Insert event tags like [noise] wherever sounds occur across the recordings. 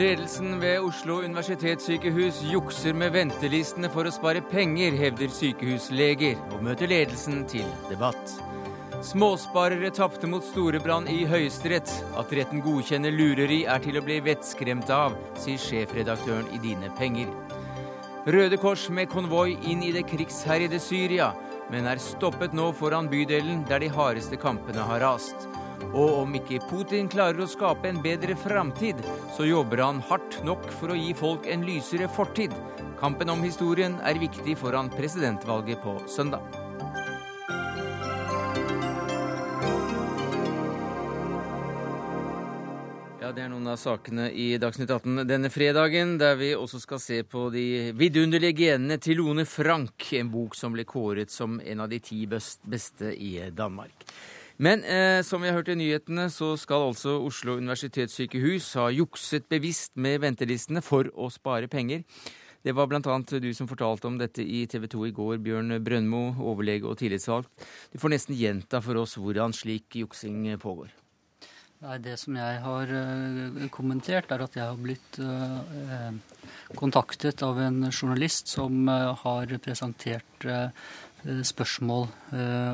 Ledelsen ved Oslo universitetssykehus jukser med ventelistene for å spare penger, hevder sykehusleger, og møter ledelsen til debatt. Småsparere tapte mot Storebrand i Høyesterett. At retten godkjenner lureri er til å bli vettskremt av, sier sjefredaktøren i Dine Penger. Røde Kors med konvoi inn i det krigsherjede Syria, men er stoppet nå foran bydelen der de hardeste kampene har rast. Og om ikke Putin klarer å skape en bedre framtid, så jobber han hardt nok for å gi folk en lysere fortid. Kampen om historien er viktig foran presidentvalget på søndag. Ja, Det er noen av sakene i Dagsnytt 18 denne fredagen, der vi også skal se på de vidunderlige genene til Lone Frank, en bok som ble kåret som en av de ti beste i Danmark. Men eh, som vi har hørt i nyhetene, så skal altså Oslo universitetssykehus ha jukset bevisst med ventelistene for å spare penger. Det var bl.a. du som fortalte om dette i TV 2 i går, Bjørn Brøndmo, overlege og tillitsvalgt. Du får nesten gjenta for oss hvordan slik juksing pågår. Nei, Det som jeg har uh, kommentert, er at jeg har blitt uh, kontaktet av en journalist som uh, har presentert spørsmål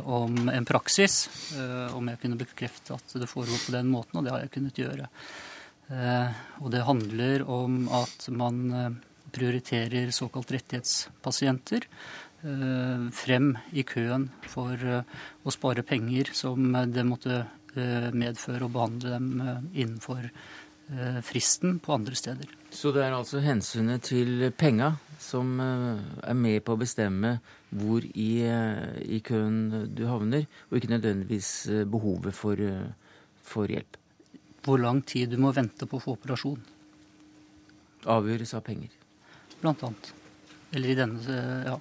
om en praksis. Om jeg kunne bekrefte at det foregår på den måten, og det har jeg kunnet gjøre. Og det handler om at man prioriterer såkalt rettighetspasienter frem i køen for å spare penger som det måtte Eh, medføre og behandle dem eh, innenfor eh, fristen på andre steder. Så det er altså hensynet til penga som er med på å bestemme hvor i, i køen du havner, og ikke nødvendigvis behovet for, for hjelp? Hvor lang tid du må vente på å få operasjon. Avgjøres av penger? Blant annet. Eller i denne, ja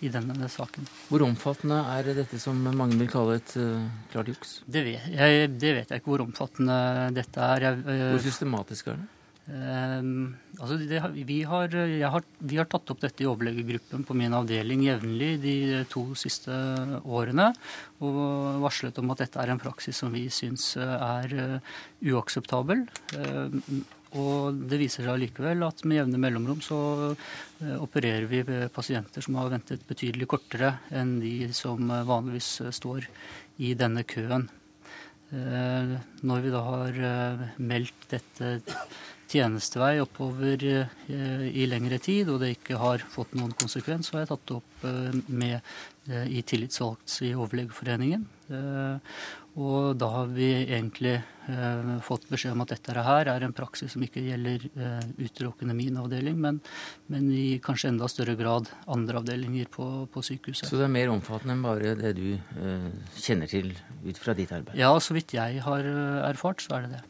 i denne saken. Hvor omfattende er dette som mange vil kalle et uh, klart juks? Det vet, jeg, det vet, jeg, ikke hvor omfattende dette er. Jeg, uh, hvor systematisk er det? Uh, altså det, vi, har, har, vi, har, tatt opp dette i overlegegruppen på min avdeling jevnlig de to siste årene. Og varslet om at dette er en praksis som vi syns er uakseptabel. Og det viser seg likevel at med jevne mellomrom så eh, opererer vi pasienter som har ventet betydelig kortere enn de som eh, vanligvis eh, står i denne køen. Når vi da har meldt dette tjenestevei oppover i lengre tid, og det ikke har fått noen konsekvens, så har jeg tatt det opp med i tillitsvalgt i Overlegeforeningen. Og da har vi egentlig eh, fått beskjed om at dette her er en praksis som ikke gjelder eh, utelukkende min avdeling, men, men, i kanskje enda større grad andre avdelinger på, på, sykehuset. Så det er mer omfattende enn bare det du eh, kjenner til ut fra ditt arbeid? Ja, så vidt jeg har eh, erfart, så er det det.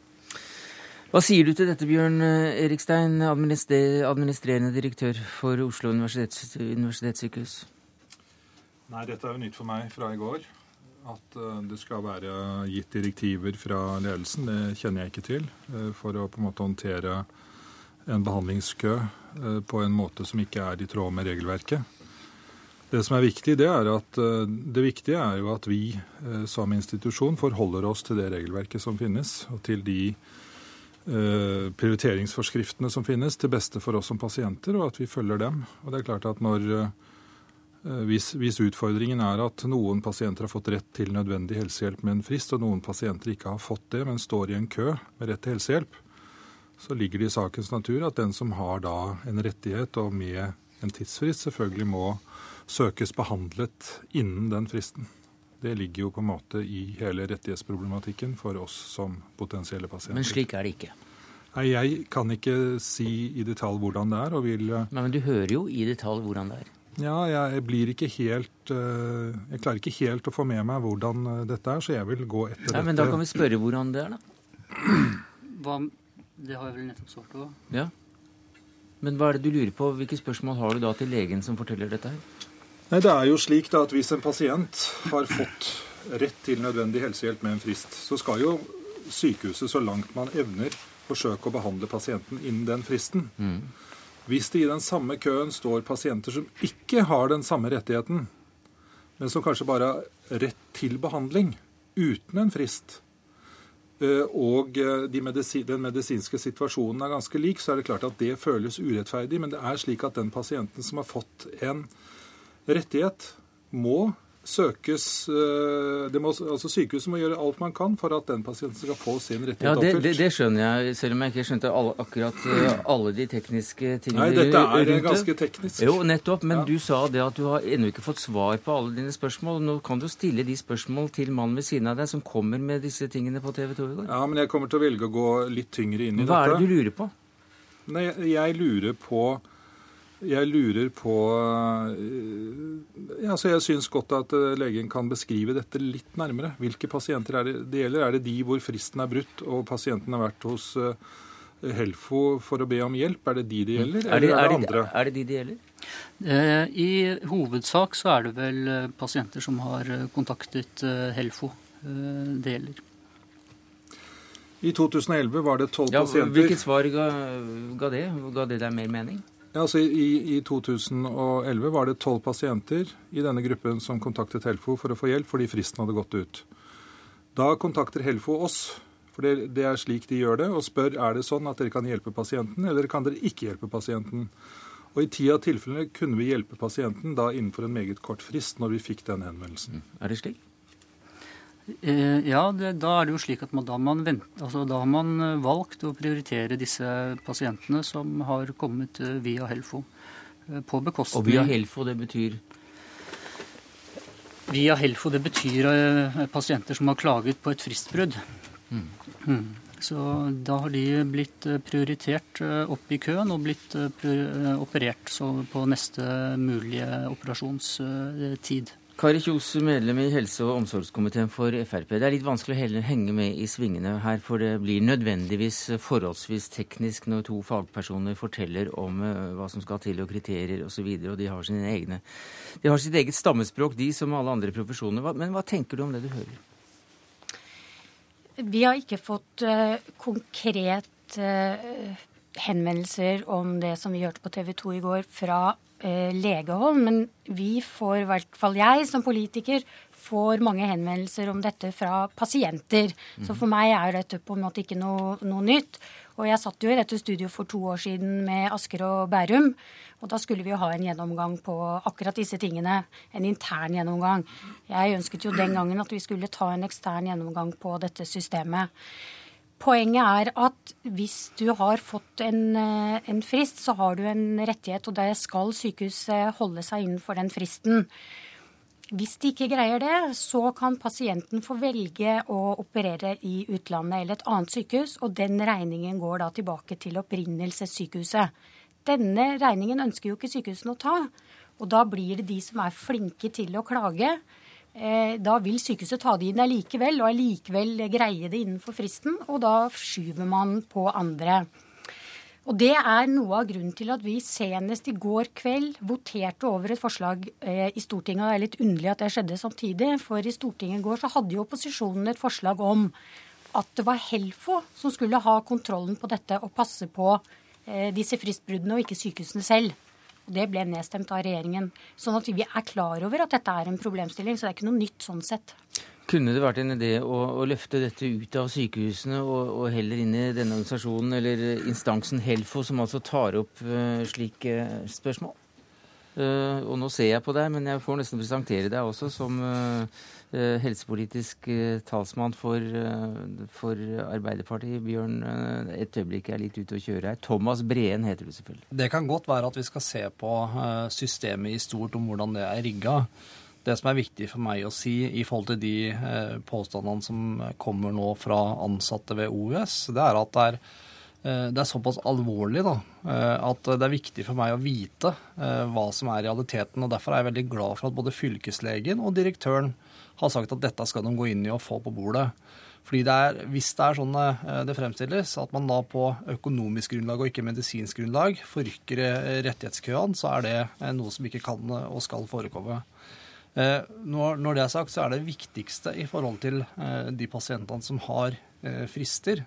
Hva sier du til dette, Bjørn eh, Erikstein, administrerende direktør for Oslo universitets, universitetssykehus? Nei, dette er jo nytt for meg fra i går. At eh, det skal være gitt direktiver fra ledelsen, det kjenner jeg ikke til. Eh, for å på en måte håndtere en behandlingskø eh, på en måte som ikke er i tråd med regelverket. Det som er viktig, det er at det viktige er jo at vi som institusjon forholder oss til det regelverket som finnes, og til de prioriteringsforskriftene som finnes, til beste for oss som pasienter, og at vi følger dem. Og det er klart at når hvis, hvis, utfordringen er at noen pasienter har fått rett til nødvendig helsehjelp med en frist, og noen pasienter ikke har fått det, men står i en kø med rett til helsehjelp, så ligger det i sakens natur at den som har da en rettighet og med en tidsfrist, selvfølgelig må søkes behandlet innen den fristen. Det ligger jo på en måte i hele rettighetsproblematikken for oss som potensielle pasienter. Men slik er det ikke? Nei, Jeg kan ikke si i detalj hvordan det er. og vil... Nei, Men du hører jo i detalj hvordan det er? Ja, jeg blir ikke helt eh, Jeg klarer ikke helt å få med meg hvordan eh, dette er, så jeg vil gå etter ja, dette. Men da kan vi spørre hvordan det er, da. [clears throat] Hva, det har jeg vel nettopp svart på. Ja. Men hva er det du lurer på? Hvilke spørsmål har du da til legen som forteller dette her? Nei, Det er jo slik da at hvis en pasient har fått rett til nødvendig helsehjelp med en frist, så skal jo sykehuset så langt man evner forsøke å behandle pasienten innen den fristen. Mm. Hvis det i den samme køen står pasienter som ikke har den samme rettigheten, men som kanskje bare har rett til behandling, uten en frist, eh, og eh, de medisin, den medisinske situasjonen er ganske lik, så er det klart at det føles urettferdig. Men det er slik at den pasienten som har fått en rettighet, må søkes eh, må, altså Sykehuset må gjøre alt man kan for at den pasienten skal få sin rettighet ja, det. Det, det, skjønner jeg, selv om jeg ikke skjønte alle, akkurat uh, alle de tekniske tingene Nei, dette er rundt ganske teknisk. Jo, nettopp. Men ja. du sa det at du har ennå ikke fått svar på alle dine spørsmål. Nå kan du stille de spørsmål til mannen ved siden av deg som kommer med disse tingene på TV 2 i går. Ja, men jeg kommer til å velge å gå litt tyngre inn i Hva dette. Hva er det du lurer på? Nei, jeg lurer på jeg lurer på ja, så Jeg syns godt at eh, legen kan beskrive dette litt nærmere. Hvilke pasienter er det det gjelder? Er det de hvor fristen er brutt og pasienten har vært hos uh, Helfo for å be om hjelp? Er det de det gjelder, er det, eller er det, er det andre? Er det de det gjelder? I hovedsak så er det vel pasienter som har kontaktet Helfo det gjelder. I 2011 var det tolv ja, pasienter. Hvilket svar ga, ga det? Ga det deg mer mening? Ja, altså i, I 2011 var det tolv pasienter i denne gruppen som kontaktet Helfo for å få hjelp fordi fristen hadde gått ut. Da kontakter Helfo oss, for det, det er slik de gjør det, og spør er det sånn at dere kan hjelpe pasienten, eller kan dere ikke hjelpe pasienten. Og I ti av tilfellene kunne vi hjelpe pasienten da innenfor en meget kort frist når vi fikk den henvendelsen. Er det slik? Ja, det, da er det jo slik at man, da, man vent, altså, da har man valgt å prioritere disse pasientene som har kommet via Helfo. På bekostning Og via Helfo, det betyr? Via Helfo, det betyr pasienter som har klaget på et fristbrudd. Mm. Mm. Så da har de blitt prioritert opp i køen og blitt operert på neste mulige operasjonstid. Kari Kjos, medlem i helse- og omsorgskomiteen for Frp. Det er litt vanskelig å henge med i svingene her, for det blir nødvendigvis forholdsvis teknisk når to fagpersoner forteller om hva som skal til og kriterier osv., og, så videre, og de har sine egne De har sitt eget stammespråk, de som alle andre profesjoner. Men hva tenker du om det du hører? Vi har ikke fått uh, konkret uh, henvendelser om det som vi hørte på TV 2 i går, fra Eh, legehold, men vi får, i hvert fall jeg som politiker, får mange henvendelser om dette fra pasienter. Så for meg er dette på en måte ikke noe, noe, nytt. Og jeg satt jo i dette studioet for to år siden med Asker og Bærum. Og da skulle vi jo ha en gjennomgang på akkurat disse tingene. En intern gjennomgang. Jeg ønsket jo den gangen at vi skulle ta en ekstern gjennomgang på dette systemet. Poenget er at hvis du har fått en, eh, en, frist, så har du en rettighet, og det skal sykehuset holde seg innenfor den fristen. Hvis de ikke greier det, så kan pasienten få velge å operere i utlandet eller et annet sykehus, og den regningen går da tilbake til opprinnelsessykehuset. Denne regningen ønsker jo ikke sykehusene å ta, og da blir det de som er flinke til å klage, da vil sykehuset ta det inn allikevel, og allikevel greie det innenfor fristen. Og da skyver man på andre. Og Det er noe av grunnen til at vi senest i går kveld voterte over et forslag eh, i Stortinget. Det er litt underlig at det skjedde samtidig, for i Stortinget i går så hadde jo opposisjonen et forslag om at det var Helfo som skulle ha kontrollen på dette og passe på eh, disse fristbruddene, og ikke sykehusene selv. Det ble nedstemt av regjeringen. Sånn at vi er klar over at dette er en problemstilling. Så det er ikke noe nytt sånn sett. Kunne det vært en idé å, å løfte dette ut av sykehusene og, og, heller inn i denne organisasjonen eller instansen Helfo, som altså tar opp uh, slike spørsmål? Uh, og nå ser jeg på deg, men jeg får nesten presentere deg også som uh, helsepolitisk talsmann for, for, Arbeiderpartiet. Bjørn, et øyeblikk jeg er litt ute å kjøre her. Thomas Breen heter du selvfølgelig. Det kan godt være at vi skal se på systemet i stort, om hvordan det er rigga. Det som er viktig for meg å si i forhold til de påstandene som kommer nå fra ansatte ved OUS, det er at det er det er såpass alvorlig da, at det er viktig for meg å vite hva som er realiteten. og Derfor er jeg veldig glad for at både fylkeslegen og direktøren har sagt at dette skal de gå inn i og få på bordet. Fordi det er, Hvis det er sånn det fremstilles, at man da på økonomisk grunnlag og ikke medisinsk grunnlag forrykker rettighetskøene, så er det noe som ikke kan og skal forekomme. Når det er sagt, så er det viktigste i forhold til de pasientene som har frister,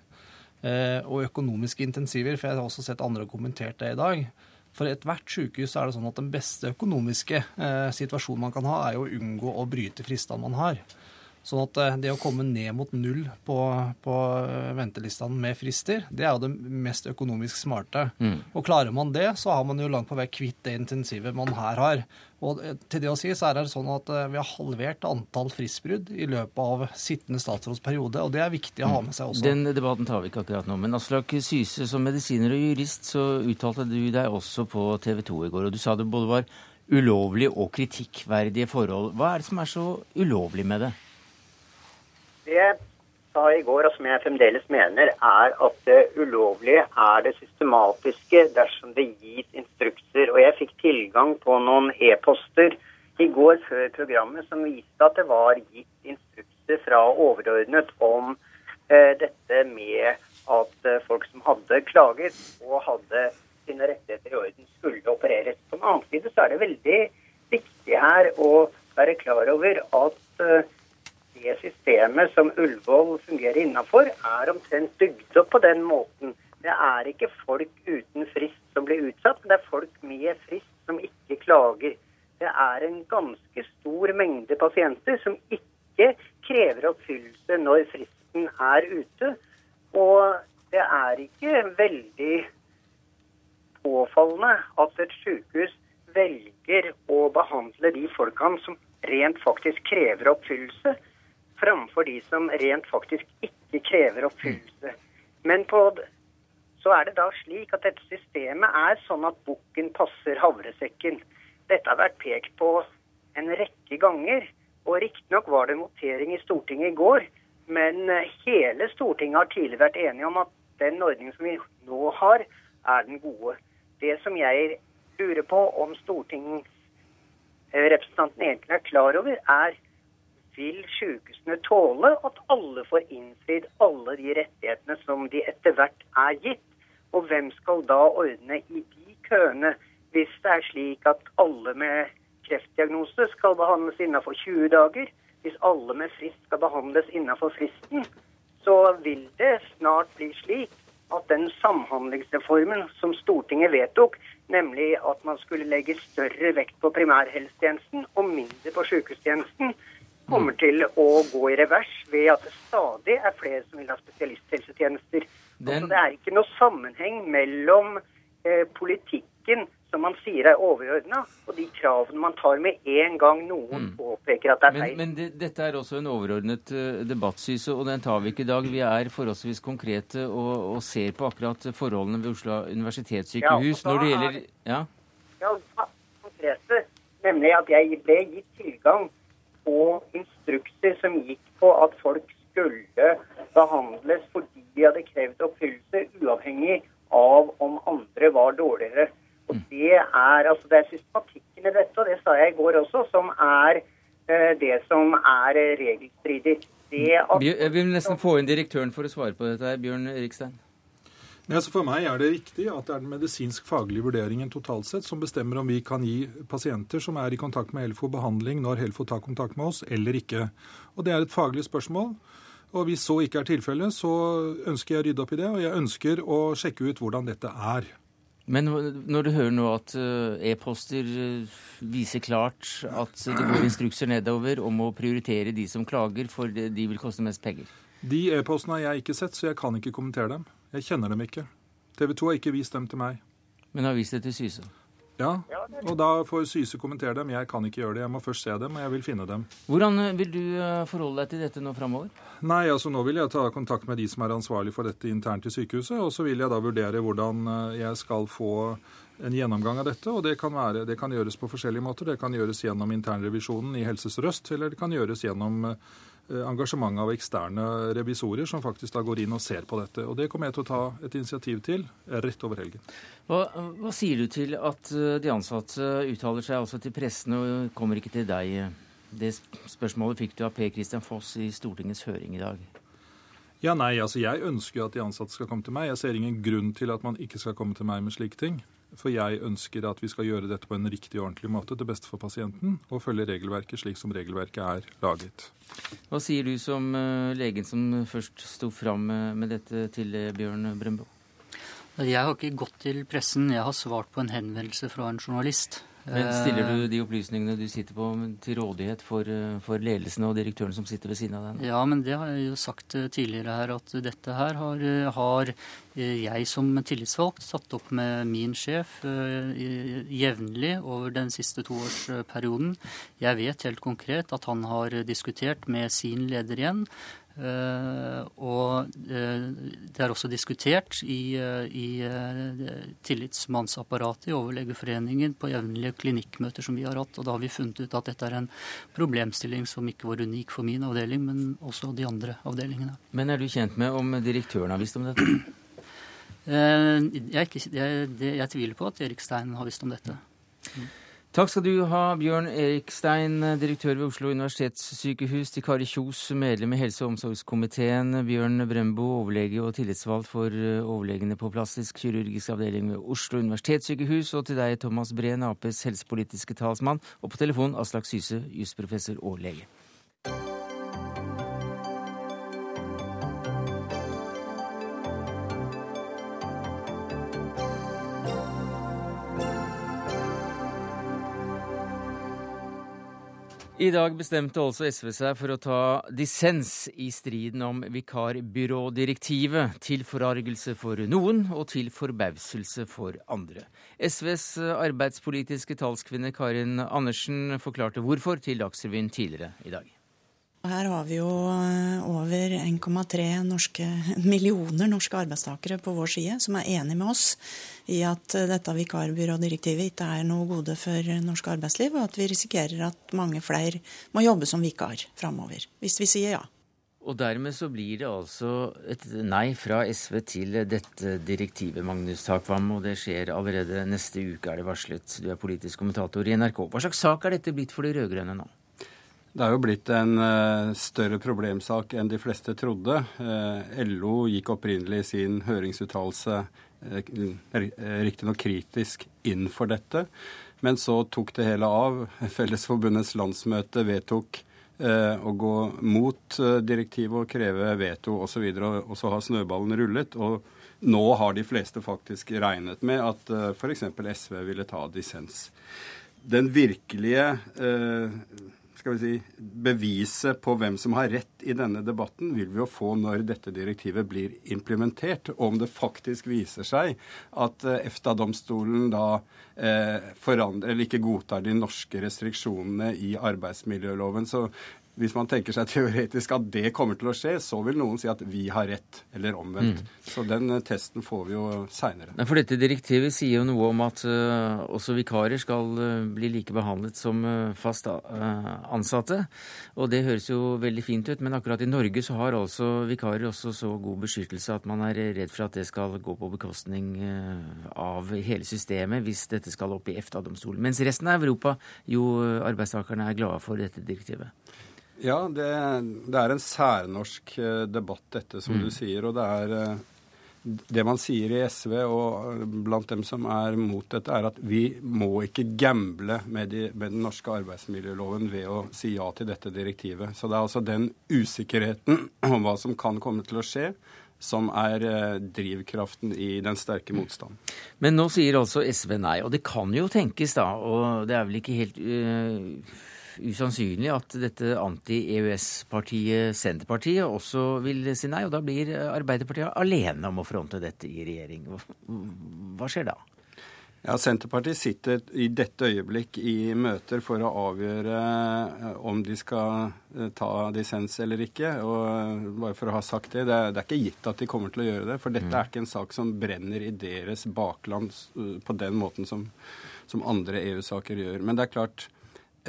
og økonomiske intensiver, for jeg har også sett andre kommentert det i dag. For ethvert sykehus er det sånn at den beste økonomiske eh, situasjonen man kan ha, er jo å unngå å bryte fristene man har. Sånn at eh, det å komme ned mot null på, på eh, ventelistene med frister, det er jo det mest økonomisk smarte. Mm. Og klarer man det, så har man jo langt på vei kvitt det intensivet man her har. Og eh, til det å si, så er det sånn at vi har halvert antall fristbrudd i løpet av sittende statsrådsperiode, og det er viktig å ha med seg også. Den debatten tar vi ikke akkurat nå. Men Aslak Syse, som medisiner og jurist, så uttalte du deg også på TV 2 i går, og du sa det både var ulovlige og kritikkverdige forhold. Hva er det som er så ulovlig med det? Det jeg sa i går, og som jeg fremdeles mener, er at det ulovlige er det systematiske dersom det gis instrukser. Og jeg fikk tilgang på noen e-poster i går før programmet som viste at det var gitt instrukser fra overordnet om eh, dette med at eh, folk som hadde klaget og hadde sine rettigheter i orden, skulle opereres. På den annen side så er det veldig viktig her å være klar over at eh, det systemet som Ullevål fungerer innafor, er omtrent bygd opp på den måten. Det er ikke folk uten frist som blir utsatt, men det er folk med frist som ikke klager. Det er en ganske stor mengde pasienter som ikke krever oppfyllelse når fristen er ute. Og det er ikke veldig påfallende at et sykehus velger å behandle de folkene som rent faktisk krever oppfyllelse, framfor de som rent faktisk ikke krever oppfyllelse. Men på, så er det da slik at dette systemet er sånn at bukken passer havresekken. Dette har vært pekt på en rekke ganger. Og riktignok var det votering i Stortinget i går, men eh, hele Stortinget har tidligere vært enige om at den ordningen som vi nå har, er den gode. Det som jeg lurer på om stortingsrepresentanten egentlig er klar over, er vil sykehusene tåle at alle får innfridd alle de rettighetene som de etter hvert er gitt? Og hvem skal da ordne i de køene, hvis det er slik at alle med kreftdiagnose skal behandles innenfor 20 dager? Hvis alle med frist skal behandles innenfor fristen, så vil det snart bli slik at den samhandlingsreformen som Stortinget vedtok, nemlig at man skulle legge større vekt på primærhelsetjenesten og mindre på sykehustjenesten, kommer til å gå i revers ved at det stadig er flere som vil ha spesialisthelsetjenester. Den... Det er ikke noe sammenheng mellom eh, politikken som man sier er overordna, og de kravene man tar med en gang noen mm. påpeker at det er feil. Men, men det, dette er også en overordnet uh, debattsyse, og den tar vi ikke i dag. Vi er forholdsvis konkrete og, og ser på akkurat forholdene ved Oslo universitetssykehus ja, når det gjelder Ja, ja konkrete. Nemlig at jeg ble gitt tilgang få instrukser som gikk på at folk skulle behandles fordi de hadde krevd oppfyllelse, uavhengig av om andre var dårligere. Og Det er altså det er systematikken i dette, og det sa jeg i går også, som er eh, det som er regelstridig. Jeg vil nesten få inn direktøren for å svare på dette, Bjørn Rikstein. Ja, for meg er det riktig at det er den medisinsk-faglige vurderingen totalt sett som bestemmer om vi kan gi pasienter som er i kontakt med Helfo, behandling når Helfo tar kontakt med oss, eller ikke. Og Det er et faglig spørsmål. Og Hvis så ikke er tilfellet, så ønsker jeg å rydde opp i det, og jeg ønsker å sjekke ut hvordan dette er. Men når du hører nå at eh, e-poster eh, viser klart at det går instrukser nedover om å prioritere de som klager, for de vil koste mest penger? De e-postene har jeg ikke sett, så jeg kan ikke kommentere dem. Jeg kjenner dem ikke. TV 2 har ikke vist dem til meg. Men har vist det til Syse? Ja, og da får Syse kommentere dem. Jeg kan ikke gjøre det. Jeg må først se dem, og jeg vil finne dem. Hvordan eh, vil du eh, forholde deg til dette nå framover? Nei, altså Nå vil jeg ta kontakt med de som er ansvarlig for dette internt i sykehuset. Og så vil jeg da vurdere hvordan eh, jeg skal få en gjennomgang av dette. Og det kan, være, det kan gjøres på forskjellige måter. Det kan gjøres gjennom internrevisjonen i Helse Sør-Øst, eller det kan gjøres gjennom engasjement av eksterne revisorer som faktisk da går inn og ser på dette. Og Det kommer jeg til å ta et initiativ til rett over helgen. Hva, hva sier du til at eh, de ansatte uttaler seg også til pressen og kommer ikke til deg? Det spørsmålet fikk du av Per Christian Foss i Stortingets høring i dag. Ja, nei, altså Jeg ønsker at de ansatte skal komme til meg. Jeg ser ingen grunn til at man ikke skal komme til meg med slike ting. For jeg ønsker at vi skal gjøre dette på en riktig og ordentlig måte til beste for pasienten, og følge regelverket slik som regelverket er laget. Hva sier du som uh, legen som først sto fram med dette til uh, Bjørn Brøndbo? Jeg har ikke gått til pressen. Jeg har svart på en henvendelse fra en journalist. Men Stiller du de opplysningene du sitter på til rådighet for, for ledelsen og direktøren som sitter ved siden av deg? Ja, men det har jeg jo sagt tidligere her, at dette her har, har jeg som tillitsvalgt satt opp med min sjef jevnlig over den siste toårsperioden. Jeg vet helt konkret at han har diskutert med sin leder igjen og uh, det er også diskutert i, uh, i tillitsmannsapparatet i Overlegeforeningen på jevnlige klinikkmøter som vi har hatt. Og da har vi funnet ut at dette er en problemstilling som ikke var unik for min avdeling, men også de andre avdelingene. Men er du kjent med om direktøren har visst om dette? jeg, ikke, jeg, jeg, tviler på at Erik Stein har visst om dette. Mm. Takk skal du ha, Bjørn Erikstein, direktør ved Oslo universitetssykehus, til Kari Kjos, medlem i helse- og omsorgskomiteen, Bjørn Brembo, overlege og tillitsvalgt for eh, overlegene på plastisk kirurgisk avdeling ved Oslo universitetssykehus, og til deg, Thomas Breen, Aps helsepolitiske talsmann, og på telefon Aslak Syse, jusprofessor og lege. I dag bestemte altså SV seg for å ta dissens i striden om vikarbyrådirektivet, til forargelse for noen og til forbauselse for andre. SVs arbeidspolitiske talskvinne Karin Andersen forklarte hvorfor til Dagsrevyen tidligere i dag. Her har vi jo eh, over 1,3 norske, [laughs] millioner norske arbeidstakere på vår side som er enig med oss i at eh, dette vikarbyrådirektivet ikke er noe gode for norsk arbeidsliv, og at vi risikerer at mange flere må jobbe som vikar framover, hvis vi sier ja. Og dermed så blir det altså et nei fra SV til dette direktivet, Magnus Takvam. Og det skjer allerede neste uke, er det varslet. Du er politisk kommentator i NRK. Hva slags sak er dette blitt for de rød-grønne nå? Det er jo blitt en uh, større problemsak enn de fleste trodde. Eh, LO gikk opprinnelig i sin høringsuttalelse uh, riktignok kritisk inn for dette, men så tok det hele av. [laughs] Fellesforbundets landsmøte vedtok å gå mot direktivet og kreve veto osv., og, så og så har snøballen rullet. og nå har de fleste faktisk regnet med at f.eks. SV ville ta dissens. Den virkelige skal vi si, beviset på hvem som har rett i denne debatten, vil vi jo få når dette direktivet blir implementert. Og om det faktisk viser seg at eh, EFTA-domstolen da eh, forandrer eller ikke godtar de norske restriksjonene i arbeidsmiljøloven, så hvis man tenker seg [laughs] teoretisk at det kommer til å skje, så vil noen si at vi har rett, eller omvendt. Mm. Så den uh, testen får vi jo seinere. For dette direktivet sier jo noe om at uh, også vikarer skal uh, bli like behandlet som fast ansatte. Og det høres jo veldig fint ut, men akkurat i Norge så har altså vikarer også så god beskyttelse at man er redd for at det skal gå på bekostning av hele systemet hvis dette skal opp i EFTA-domstolen. Mens resten av Europa jo arbeidstakerne er glade for dette direktivet. Ja, det, det, er en særnorsk eh, debatt, dette, som mm. du sier. Og det er eh, det man sier i SV og blant dem som er mot dette, er at vi må ikke gamble med, de, med, den norske arbeidsmiljøloven ved å si ja til dette direktivet. Så det er altså den usikkerheten [clears throat] om hva som kan komme til å skje, som er eh, drivkraften i den sterke motstanden. Men nå sier altså SV nei, og det kan jo tenkes da, og det er vel ikke helt øh usannsynlig at dette anti-EØS-partiet Senterpartiet også vil si nei, og da blir Arbeiderpartiet alene om å fronte dette i regjering. Hva skjer da? Ja, Senterpartiet sitter i dette øyeblikk i møter for å avgjøre eh, om de skal eh, ta dissens eller ikke. Og eh, bare for å ha sagt det, det er, ikke gitt at de kommer til å gjøre det. For dette mm. er ikke en sak som brenner i deres bakland på den måten som, som andre EU-saker gjør. Men det er klart,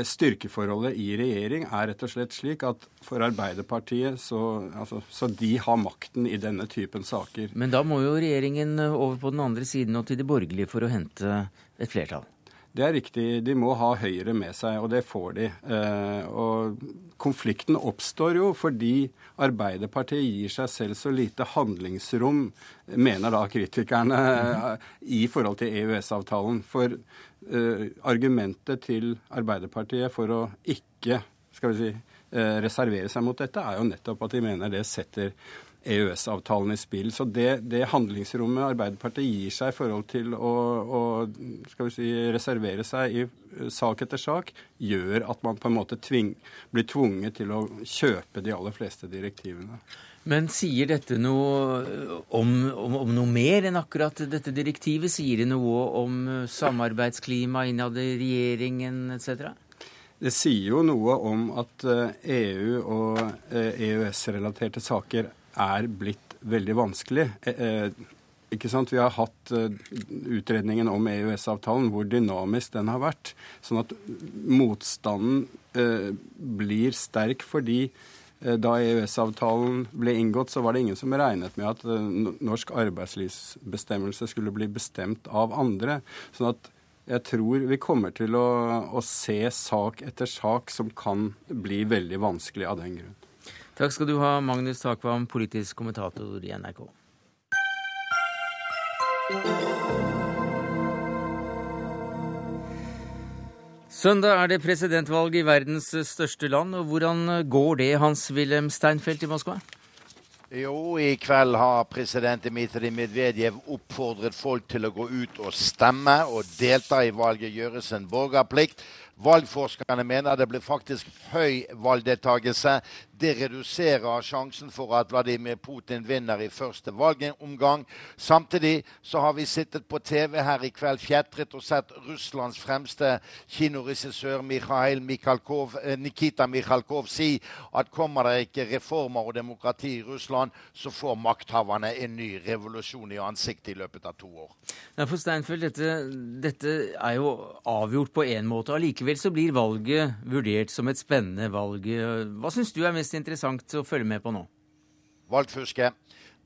styrkeforholdet i regjering er rett og slett slik at for Arbeiderpartiet så, altså, så de har makten i denne typen saker. Men da må jo regjeringen over på den andre siden og til de borgerlige for å hente et flertall? Det er riktig. De må ha Høyre med seg, og det får de. Eh, og konflikten oppstår jo fordi Arbeiderpartiet gir seg selv så lite handlingsrom, mener da kritikerne, i forhold til EØS-avtalen. For argumentet til Arbeiderpartiet for å ikke skal vi si, eh, reservere seg mot dette, er jo nettopp at de mener det setter EØS-avtalen i spill. Så det, det, handlingsrommet Arbeiderpartiet gir seg i forhold til å, å skal vi si, reservere seg i sak etter sak, gjør at man på en måte tving, blir tvunget til å kjøpe de aller fleste direktivene. Men sier dette noe om, om, om, noe mer enn akkurat dette direktivet? Sier det noe om samarbeidsklima innad i regjeringen etc.? Det sier jo noe om at EU eh, e og EØS-relaterte eh, e saker er blitt veldig vanskelig. Eh, ikke sant? Vi har hatt utredningen om EØS-avtalen, hvor dynamisk den har vært. Sånn at motstanden blir sterk fordi da EØS-avtalen ble inngått, så var det ingen som regnet med at norsk arbeidslivsbestemmelse skulle bli bestemt av andre. Sånn at jeg tror vi kommer til å, å, se sak etter sak som kan bli veldig vanskelig av den grunn. Takk skal du ha, Magnus Takvam, politisk kommentator i NRK. Søndag er det presidentvalg i verdens største land. og Hvordan går det, Hans-Wilhelm Steinfeld i Moskva? Jo, i kveld har president Dmitrij Medvedev oppfordret folk til å gå ut og stemme og delta i valget, gjøres en borgerplikt. Valgforskerne mener det blir faktisk høy valgdeltakelse. Det reduserer sjansen for at Vladimir Putin vinner i første valgomgang. Samtidig så har vi sittet på TV her i kveld fjetret og sett Russlands fremste kinoregissør Mikhalkov, eh, Nikita Mikhalkov si at kommer det ikke reformer og demokrati i Russland, så får makthaverne en ny revolusjon i ansiktet i løpet av to år. Ja, for Steinfeld, dette, dette er jo avgjort på én måte. Allikevel så blir valget vurdert som et spennende valg. Hva syns du er mest interessant å følge med på nå? Valgfuske.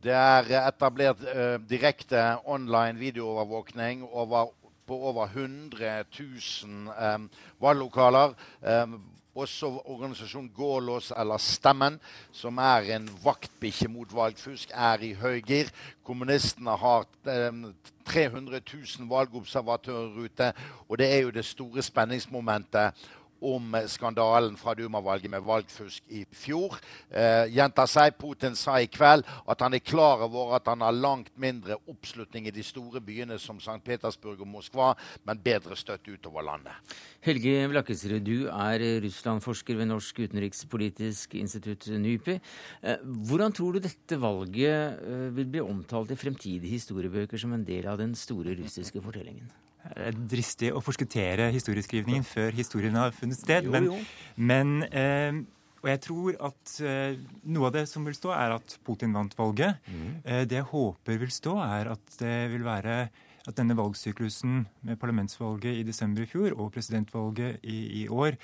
Det er etablert uh, direkte online videoovervåkning over, på over 100 000 um, valglokaler. Um, også organisasjonen Gålås eller Stemmen, som er en vaktbikkje mot valgfusk, er i høygir. Kommunistene har um, 300 000 valgobservatører ute, og det er jo det store spenningsmomentet om skandalen fra Duma-valget med valgfusk i fjor. Eh, gjentar seg. Putin sa i kveld at han er klar over at han har langt mindre oppslutning i de store byene som St. Petersburg og Moskva, men bedre støtte utover landet. Helge Vlakkesrud, du er Russland-forsker ved Norsk utenrikspolitisk institutt, NUPI. Eh, hvordan tror du dette valget eh, vil bli omtalt i fremtidige historiebøker som en del av den store russiske fortellingen? Dristig å forskuttere historieskrivningen før historien har funnet sted. Men, men eh, og jeg tror at eh, noe av det som vil stå, er at Putin vant valget. Mm. Eh, det jeg håper vil stå, er at det vil være at denne valgsyklusen med parlamentsvalget i desember i fjor og presidentvalget i, i år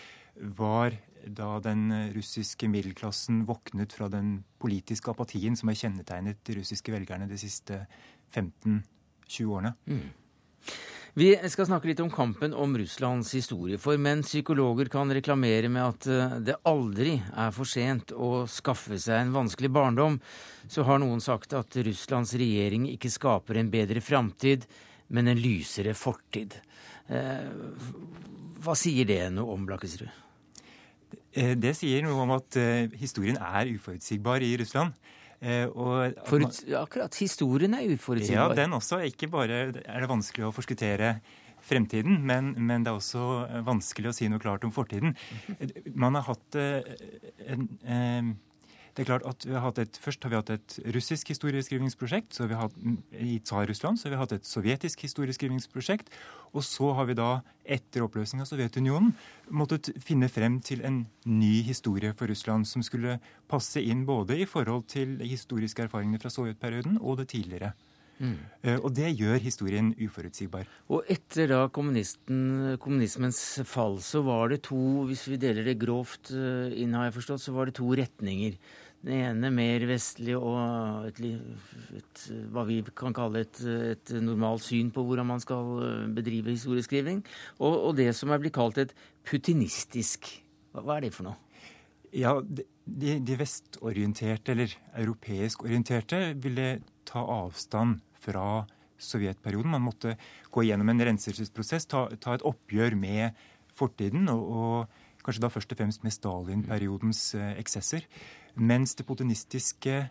var da den russiske middelklassen våknet fra den politiske apatien som har kjennetegnet de russiske velgerne de siste 15-20 årene. Mm. Vi skal snakke litt om kampen om Russlands historie. For mens psykologer kan reklamere med at eh, det aldri er for sent å skaffe seg en vanskelig barndom, så har noen sagt at Russlands regjering ikke skaper en bedre framtid, men en lysere fortid. Eh, hva sier det noe om, Blakkesrud? Eh, det sier noe om at historien er uforutsigbar i Russland. Eh, og, Forut, akkurat. Historien er uforutsigbar. Ja, den også. Ikke bare er det vanskelig å forskuttere fremtiden, men, men, det er også vanskelig å si noe klart om fortiden. [laughs] Man har hatt en, en, en det er klart at vi har hatt et, Først har vi hatt et russisk historieskrivingsprosjekt. så har vi hatt, I Tsar-Russland så har vi hatt et sovjetisk historieskrivingsprosjekt. Og så har vi da, etter oppløsningen av Sovjetunionen, måttet finne frem til en ny historie for Russland som skulle passe inn både i forhold til historiske erfaringene fra sovjetperioden og det tidligere. Mm. Uh, og det gjør historien uforutsigbar. Og etter da kommunismens fall, så var det to, hvis vi deler det grovt uh, inn, har jeg forstått, så var det to retninger. Den ene mer vestlig og et, et, hva vi kan kalle et, et, normalt syn på hvordan man skal eh, bedrive historieskriving. Og, og, det som er blitt kalt et putinistisk. Hva, hva er det for noe? Ja, de, de vestorienterte, eller europeisk orienterte, ville ta avstand fra sovjetperioden. Man måtte gå gjennom en renselsesprosess, ta, ta et oppgjør med fortiden. og, og kanskje da først og fremst med Stalin-periodens eh, eksesser. Mens det potenistiske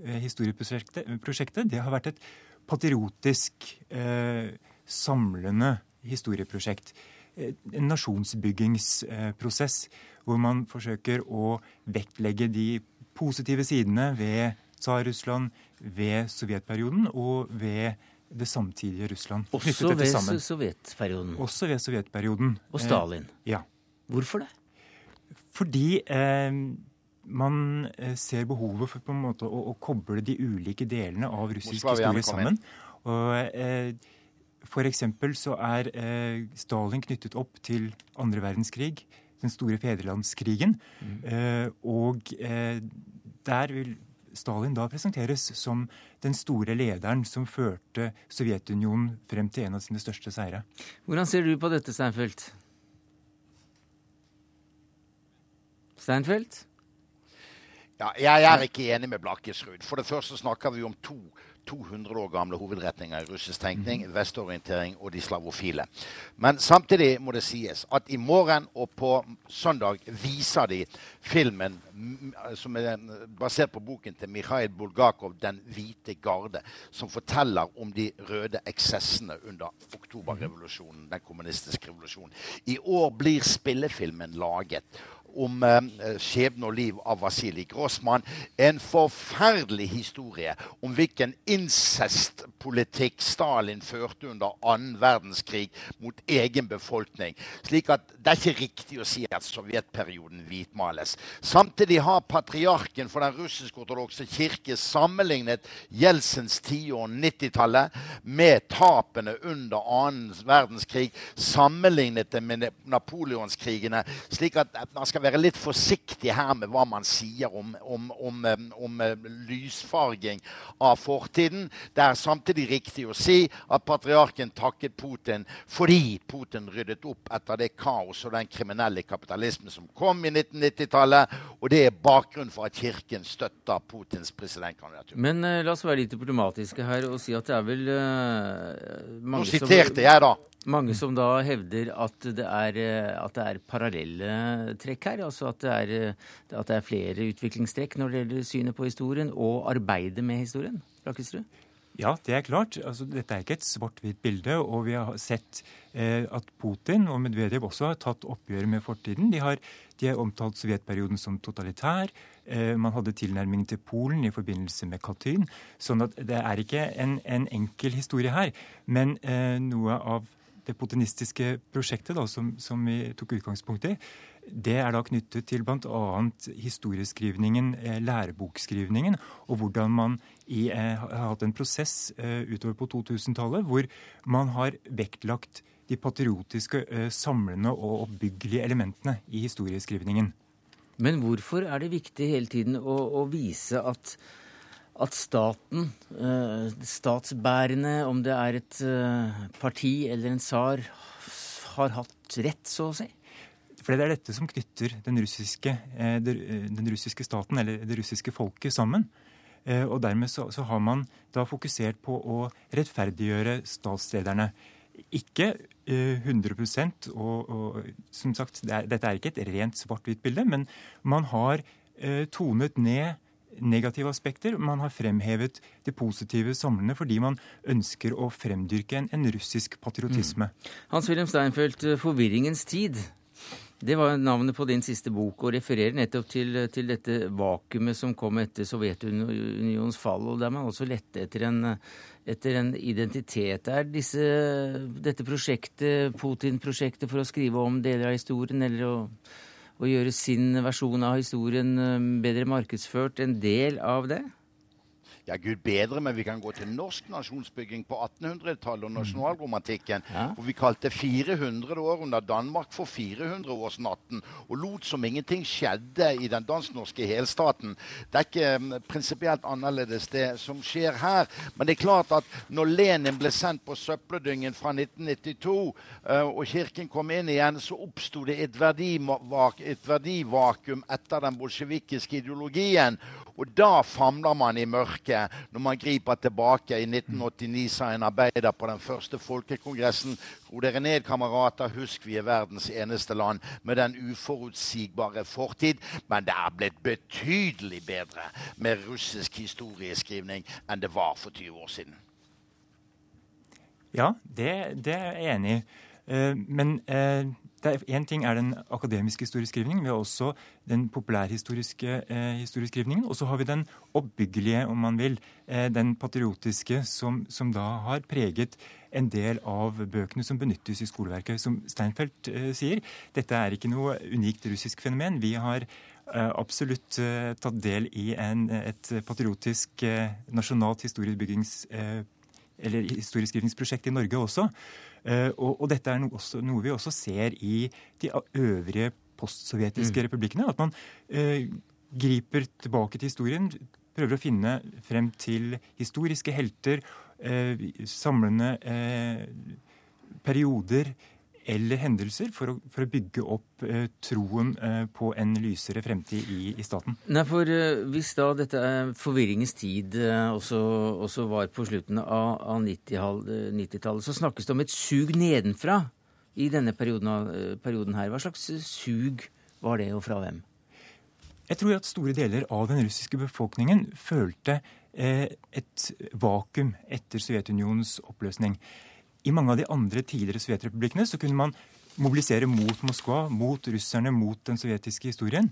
historieprosjektet, det har vært et patriotisk, eh, samlende historieprosjekt. En nasjonsbyggingsprosess hvor man forsøker å vektlegge de positive sidene ved Tsar-Russland, ved sovjetperioden og ved det samtidige Russland. Også ved sovjetperioden? Også ved sovjetperioden. Og Stalin? Eh, ja. Hvorfor det? Fordi eh, man eh, ser behovet for på en måte å, å koble de ulike delene av russisk historie sammen. Og, eh, for eksempel så er eh, Stalin knyttet opp til andre verdenskrig, den store fedrelandskrigen. Mm. Eh, og eh, der vil Stalin da presenteres som den store lederen som førte Sovjetunionen frem til en av sine største seire. Hvordan ser du på dette, Steinfeld? Steinfeld? Ja, jeg er ikke enig med Blakkesrud. For det første snakker vi om to 200 år gamle hovedretninger i russisk tenkning, mm. vestorientering og de slavofile. Men samtidig må det sies at i morgen og på søndag viser de filmen som er basert på boken til Mikhail Bulgakov 'Den hvite garde', som forteller om de røde eksessene under oktoberrevolusjonen, den kommunistiske revolusjonen. I år blir spillefilmen laget om eh, skjebne og liv av Vasilij Grossmann. En forferdelig historie om hvilken incestpolitikk Stalin førte under annen verdenskrig mot egen befolkning. Slik at det er ikke riktig å si at sovjetperioden hvitmales. Samtidig har patriarken for den russisk-ortodokse kirke sammenlignet Jelsens tiår 90-tallet med tapene under annen verdenskrig, sammenlignet det med napoleonskrigene. slik at man skal skal være litt forsiktig her med hva man sier om, om, om, om eh, lysfarging av fortiden. Det er samtidig riktig å si at patriarken takket Putin fordi Putin ryddet opp etter det kaos og den kriminelle kapitalismen som kom i 1990-tallet. Og det er bakgrunnen for at Kirken støtter Putins presidentkandidatur. Men uh, la oss være litt diplomatiske her og si at det er vel uh, mange Nå siterte som... jeg, da. Mange som da hevder at det er, eh, at det er parallelle trekk her. Altså at det, er, eh, at det, er, flere utviklingstrekk når det gjelder synet på historien og arbeidet med historien. Rakkesrud? Ja, det er klart. Altså, dette er ikke et svart-hvitt bilde. Og vi har sett eh, at Putin og Medvedev også har tatt oppgjør med fortiden. De har, de har omtalt sovjetperioden som totalitær. Eh, man hadde tilnærming til Polen i forbindelse med Katyn. Sånn at det er ikke en, en enkel historie her. Men eh, noe av det potinistiske prosjektet da, som, som, vi tok utgangspunkt i, det er da knyttet til bl.a. historieskrivningen, lærebokskrivningen, og hvordan man i, eh, har hatt en prosess eh, utover på 2000-tallet hvor man har vektlagt de patriotiske, eh, samlende og oppbyggelige elementene i historieskrivningen. Men hvorfor er det viktig hele tiden å, å vise at at staten, eh, statsbærende, om det er et eh, parti eller en tsar, har hatt rett, så å si? For det er dette som knytter den russiske, eh, den russiske staten, eller det russiske folket, sammen. Og dermed så, så, har man da fokusert på å rettferdiggjøre statslederne. Ikke 100 og, og som sagt, det er, dette er ikke et rent svart-hvitt bilde, men man har tonet ned negative aspekter. Man har fremhevet det positive samlende fordi man ønsker å fremdyrke en, en russisk patriotisme. Mm. Hans-Wilhelm Steinfeld, 'Forvirringens tid'. Det var navnet på din siste bok, og refererer nettopp til, til dette vakuumet som kom etter Sovjetunionens fall, og der man også lette etter en, etter en identitet. Er disse, dette prosjektet, Putin-prosjektet, for å skrive om deler av historien, eller å å gjøre sin versjon av historien eh, bedre markedsført en del av det? Ja, gud bedre, men vi kan gå til norsk nasjonsbygging på 1800-tallet og nasjonalromantikken. Ja. Hvor vi kalte 400 år under Danmark for 400-årsnatten. Og lot som ingenting skjedde i den dansk-norske helstaten. Det er ikke um, prinsipielt annerledes, det som skjer her. Men det er klart at når Lenin ble sendt på søppeldyngen fra 1992, uh, og kirken kom inn igjen, så oppsto det et, verdivak et verdivakuum etter den bolsjevikiske ideologien. Og da famler man i mørket når man griper tilbake. I 1989 sa en arbeider på den første folkekongressen Ro dere ned, kamerater. Husk vi er verdens eneste land med den uforutsigbare fortid. Men det er blitt betydelig bedre med russisk historieskrivning enn det var for 20 år siden. Ja, det, det er jeg enig i. Eh, men Én ting er den akademiske historieskrivningen. Vi har også den populærhistoriske eh, historieskrivningen. Og så har vi den oppbyggelige, om man vil. Eh, den patriotiske, som, som, da har preget en del av bøkene som benyttes i skoleverket. Som Steinfeld eh, sier, dette er ikke noe unikt russisk fenomen. Vi har eh, absolutt eh, tatt del i en, et patriotisk eh, nasjonalt historiebyggings- eller historieskrivningsprosjekt i Norge også. Eh, og, og, dette er noe, også, noe, vi også ser i de øvrige postsovjetiske mm. republikkene. At man eh, griper tilbake til historien, prøver å finne frem til historiske helter, eh, samlende eh, perioder eller hendelser for å, for å bygge opp eh, troen eh, på en lysere fremtid i, i staten. Nei, for eh, Hvis da dette forvirringens tid eh, også, også, var på slutten av, av 90-tallet, 90 så snakkes det om et sug nedenfra i denne perioden, eh, perioden her. Hva slags sug var det, og fra hvem? Jeg tror at store deler av den russiske befolkningen følte eh, et vakuum etter Sovjetunionens oppløsning. I mange av de andre tidligere sovjetrepublikkene så kunne man mobilisere mot Moskva, mot russerne, mot den sovjetiske historien.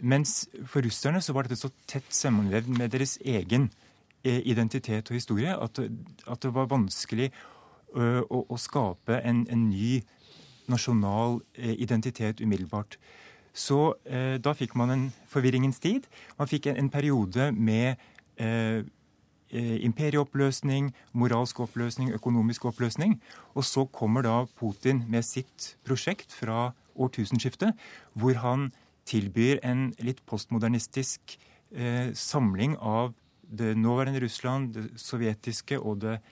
Mens for russerne så var dette så tett sammenvevd med deres egen eh, identitet og historie at, at det var vanskelig uh, å, å, skape en, en ny nasjonal uh, identitet umiddelbart. Så eh, da fikk man en forvirringens tid. Man fikk en, en periode med Eh, imperieoppløsning, moralsk oppløsning, økonomisk oppløsning. Og så kommer da Putin med sitt prosjekt fra årtusenskiftet, hvor han tilbyr en litt postmodernistisk eh, samling av det nåværende Russland, det sovjetiske og det eh,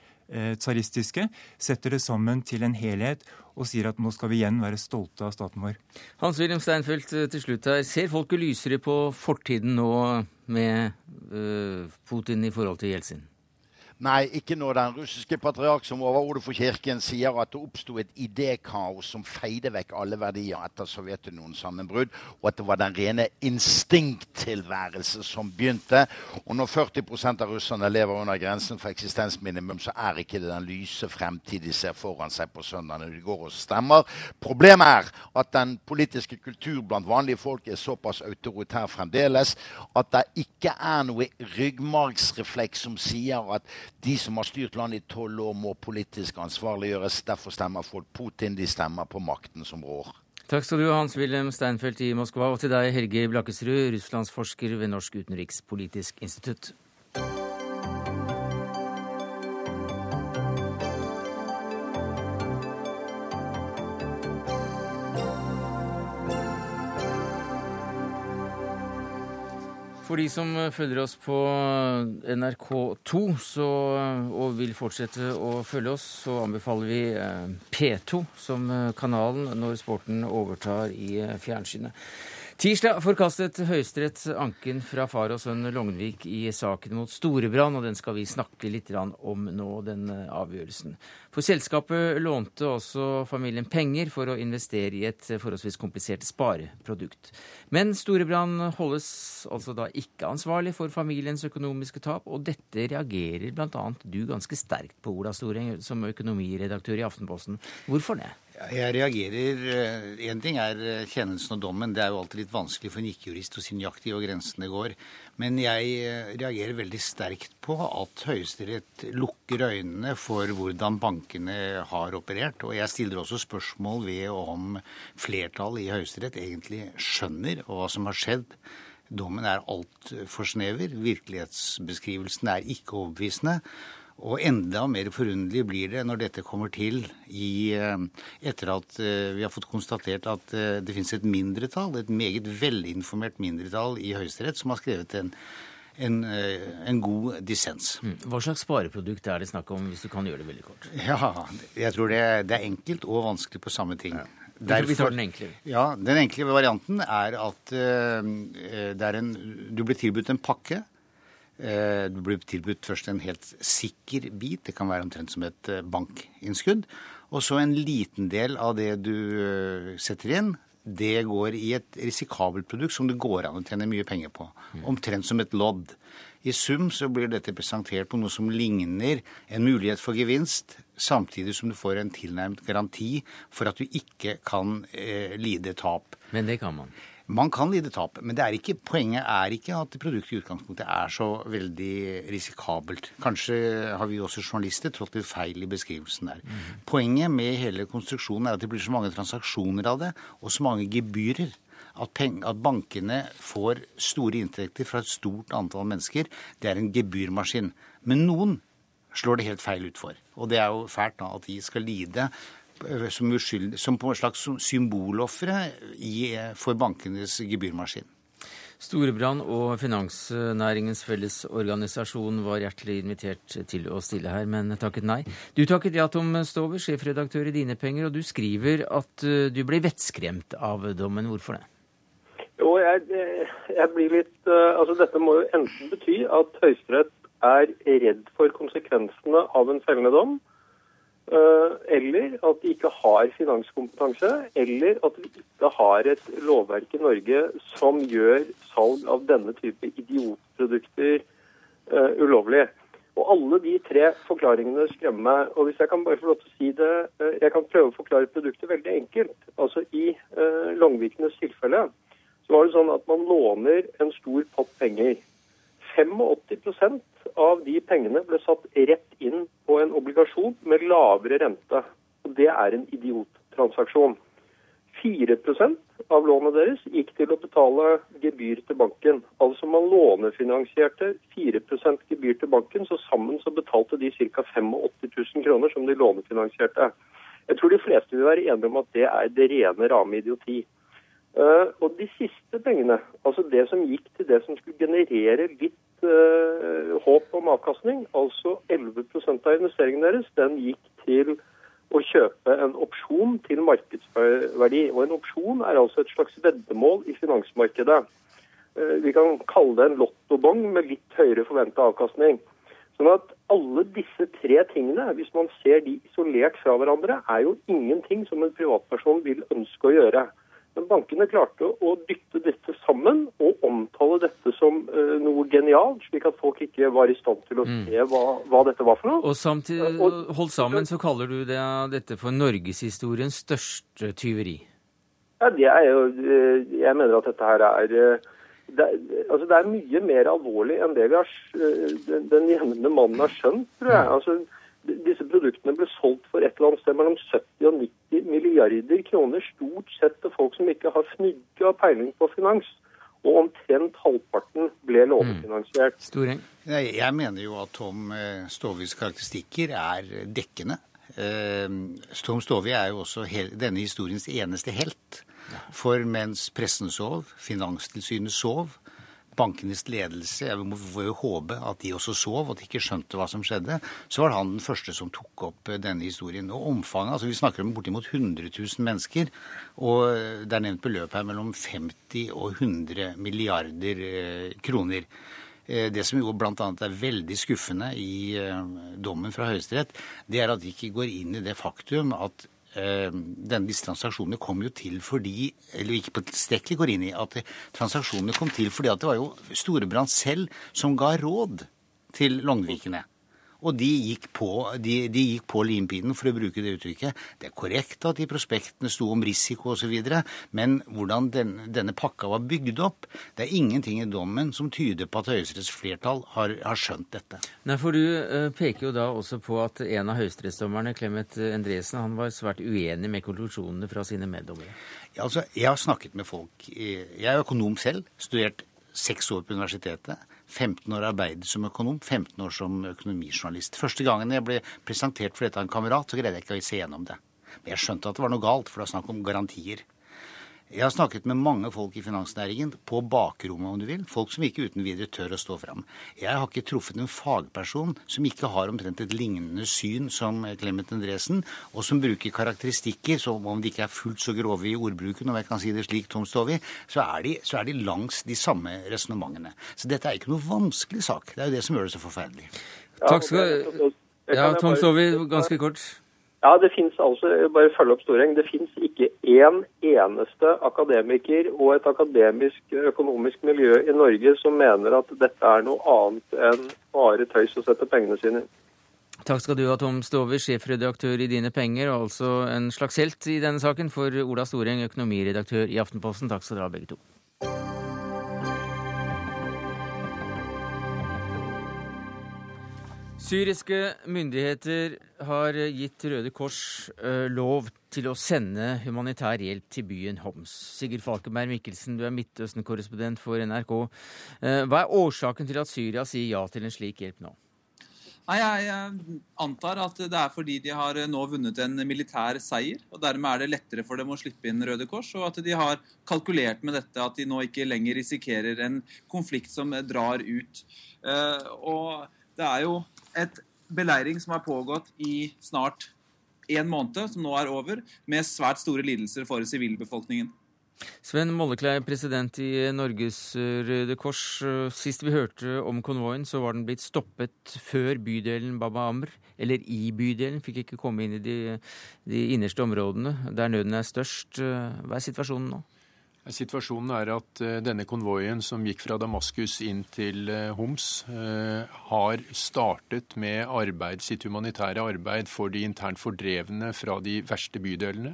tsaristiske, setter det sammen til en helhet og sier at nå skal vi igjen være stolte av staten vår. Hans-Wilhelm Steinfeld eh, til slutt her. Ser folket lysere på fortiden nå med uh, Putin i forhold til Jeltsin? Nei, ikke når den russiske patriark som overhode for kirken sier at det oppsto et idékaos som feide vekk alle verdier etter Sovjetunionens sammenbrudd, og at det var den rene instinkttilværelse som begynte. Og når 40% av russerne lever under grensen for eksistensminimum, så er ikke det den lyse fremtid de ser foran seg på søndag når de går og stemmer. Problemet er at den politiske kultur blant vanlige folk er såpass autoritær fremdeles at det ikke er noe ryggmargsrefleks som sier at de som har styrt landet i tolv år, må politisk ansvarliggjøres. Derfor stemmer folk Putin. De stemmer på makten som rår. Takk skal du ha, Hans-Wilhelm Steinfeld i Moskva, og til deg, Helge Blakkesrud, russlandsforsker ved Norsk utenrikspolitisk institutt. For de som følger oss på NRK2 så, og vil fortsette å følge oss, så anbefaler vi eh, P2 som eh, kanalen når sporten overtar i eh, fjernsynet. Tirsdag forkastet Høyesterett anken fra far og sønn Lognvik i saken mot Storebrand, og den skal vi snakke litt om nå, den eh, avgjørelsen. For selskapet lånte også familien penger for å investere i et forholdsvis komplisert spareprodukt. Men Storebrand holdes altså da ikke ansvarlig for familiens økonomiske tap, og dette reagerer bl.a. du ganske sterkt på, Ola Storeng, som økonomiredaktør i Aftenposten. Hvorfor det? Jeg reagerer Én eh, ting er eh, kjennelsen og dommen. Det er jo alltid litt vanskelig for en ikke-jurist å si nøyaktig hvor grensene går. Men jeg eh, reagerer veldig sterkt på at Høyesterett lukker øynene for hvordan bankene har operert. Og jeg stiller også spørsmål ved om flertallet i Høyesterett egentlig skjønner hva som har skjedd. Dommen er altfor snever. Virkelighetsbeskrivelsen er ikke overbevisende. Og enda mer forunderlig blir det når dette kommer til i, eh, etter at eh, vi har fått konstatert at eh, det finnes et mindretall, et meget velinformert mindretall i Høyesterett, som har skrevet en, en, en god dissens. Mm. Hva slags spareprodukt er det snakk om, hvis du kan gjøre det veldig kort? Ja, Jeg tror det, det er enkelt og vanskelig på samme ting. Ja. Derfor, vi tar den enkle. Ja, Den enkle varianten er at en, du blir tilbudt en pakke du blir tilbudt først en helt sikker bit, det kan være omtrent som et eh, bankinnskudd. Og så en liten del av det du eh, setter inn, det går i et risikabelt produkt som det går an å tjene mye penger på. Omtrent som et lodd. I sum så blir dette presentert på noe som ligner en mulighet for gevinst, samtidig som du får en tilnærmet garanti for at du ikke kan eh, lide tap. Men det kan man. Man kan lide tap, men er ikke, poenget er ikke at produktet i utgangspunktet er så veldig risikabelt. Kanskje har vi også journalister trådt litt feil i beskrivelsen der. Mm. Poenget med hele konstruksjonen er at det blir så mange transaksjoner av det, og så mange gebyrer. At, at, bankene får store inntekter fra et stort antall mennesker. Det er en gebyrmaskin. Men noen slår det helt feil ut for. Og det er jo fælt da at de skal lide som, uskyld, som på en slags symbolofre for bankenes gebyrmaskin. Storebrand og Finansnæringens Fellesorganisasjon var hjertelig invitert til å stille her, men takket nei. Du takket ja, Tom Stover, sjefredaktør i Dine Penger, og du skriver at eh, du ble vettskremt av dommen. Hvorfor det? Jo, jeg, jeg blir litt uh, Altså, dette må jo enten bety at Høyesterett er redd for konsekvensene av en fellende dom, Eh, eller at de ikke har finanskompetanse, eller at vi ikke har et lovverk i Norge som gjør salg av denne type idiotprodukter uh, ulovlig. Og Alle de tre forklaringene skremmer meg. og hvis Jeg kan bare få lov til å si det, uh, jeg kan prøve å forklare produktet veldig enkelt. Altså I uh, Longvikenes tilfelle så var det sånn at man låner en stor pott penger. 85% av de pengene ble satt rett inn på en obligasjon med lavere rente. Og Det er en idiottransaksjon. 4 av lånet deres gikk til å betale gebyr til banken. Altså man lånefinansierte 4% gebyr til banken, så sammen så betalte de ca. 85 000 kroner som de lånefinansierte. Jeg tror de fleste vil være enige om at det er det rene rame idioti. Uh, og de siste pengene, altså det som gikk til det som skulle generere litt uh, håp om avkastning, altså 11 av investeringen deres, den gikk til å kjøpe en opsjon til markedsverdi. Og en opsjon er altså et slags veddemål i finansmarkedet. Uh, vi kan kalle det en lottobong med litt høyere forventa avkastning. Sånn at alle disse tre tingene, hvis man ser de isolert fra hverandre, er jo ingenting som en privatperson vil ønske å gjøre. Men bankene klarte å dytte dette sammen og omtale dette som uh, noe genialt, slik at folk ikke var i stand til å mm. se hva, hva dette var for noe. Og samtidig, og, holdt sammen, så kaller du det, dette for norgeshistoriens største tyveri. Ja, det er jo eh, Jeg mener at dette her er eh, det, altså det er mye mer alvorlig enn det vi har, den, den jevne mannen har skjønt, tror jeg. Mm. Altså, disse produktene ble solgt for et eller annet sted mellom 70 og 90 milliarder kroner, stort sett til folk som ikke har fnugge av peiling på finans. Og omtrent halvparten ble lånefinansiert. Mm. Jeg, jeg mener jo at Tom eh, Stovis karakteristikker er dekkende. Eh, Tom Stovi er jo også denne historiens eneste helt. For mens pressen sov, Finanstilsynet sov, bankenes ledelse Jeg får jo håpe at de også sov, at de ikke skjønte hva som skjedde. Så var han den første som tok opp eh, denne historien. Og omfanget altså Vi snakker om bortimot 100 000 mennesker. Og det er nevnt beløp her mellom 50 og 100 milliarder eh, kroner. Eh, det som jo bl.a. er veldig skuffende i dommen fra Høyesterett, det er at de ikke går inn i det faktum at Eh, disse transaksjonene kom jo til fordi Eller ikke på tilstrekkelig går inn i at transaksjonene kom til fordi at det var jo Storebrand selv som ga råd til Longvikene. Og de gikk på, de, de gikk på limpinnen, for å bruke det uttrykket. Det er korrekt at i prospektene sto om risiko osv., men hvordan den, denne pakka var bygd opp Det er ingenting i dommen som tyder på at Høyesteretts flertall har, har, skjønt dette. Nei, for Du uh, peker jo da også på at en av høyesterettsdommerne, Clemet Endresen, han var svært uenig med konklusjonene fra sine meddommere. Ja, altså, jeg har snakket med folk. Jeg er økonom selv, studert seks år på universitetet. 15 år arbeidet som økonom, 15 år som økonomijournalist. Første gangen jeg ble presentert for dette av en kamerat, så greide jeg ikke å se gjennom det. Men jeg skjønte at det var noe galt, for det var snakk om garantier. Jeg har snakket med mange folk i finansnæringen, på bakrommet om du vil. Folk som ikke uten videre tør å stå fram. Jeg har ikke truffet en fagperson som ikke har omtrent et lignende syn som Clemet Endresen, og som bruker karakteristikker som om de ikke er fullt så grove i ordbruken, om jeg kan si det slik, Tom Stovi, så er de, så er de langs de samme resonnementene. Så dette er ikke noe vanskelig sak. Det er jo det som gjør det så forferdelig. Takk skal du... Ja, Tom Stovi, ganske kort. Ja, det finnes altså, bare følge opp Storeng, det finnes ikke én eneste akademiker og et akademisk økonomisk miljø i Norge som mener at dette er noe annet enn bare tøys å sette pengene sine inn. Takk skal du ha, Tom Stover, sjefredaktør i Dine Penger, og altså en slags helt i denne saken for Ola Storeng, økonomiredaktør i Aftenposten. Takk skal dere ha, begge to. Syriske myndigheter har gitt Røde Kors eh, lov til å sende humanitær hjelp til byen Homs. Sigurd Falkenberg Mikkelsen, du er Midtøsten-korrespondent for NRK. Eh, hva er årsaken til at Syria sier ja til en slik hjelp nå? Nei, Jeg antar at det er fordi de har nå vunnet en militær seier. og Dermed er det lettere for dem å slippe inn Røde Kors, og at de har kalkulert med dette. At de nå ikke lenger risikerer en konflikt som drar ut. Eh, og det er jo et beleiring som har pågått i snart en måned, som nå er over, med svært store lidelser for sivilbefolkningen. Sven Mollekleiv, president i Norges Røde Kors. Sist vi hørte om konvoien, så var den blitt stoppet før bydelen Baba Amr. Eller i bydelen, fikk ikke komme inn i de, de innerste områdene der nøden er størst. Hva er situasjonen nå? Situasjonen er at eh, denne konvoien som gikk fra Damaskus inn til eh, Homs, eh, har startet med arbeid, sitt humanitære arbeid for de internt fordrevne fra de verste bydelene.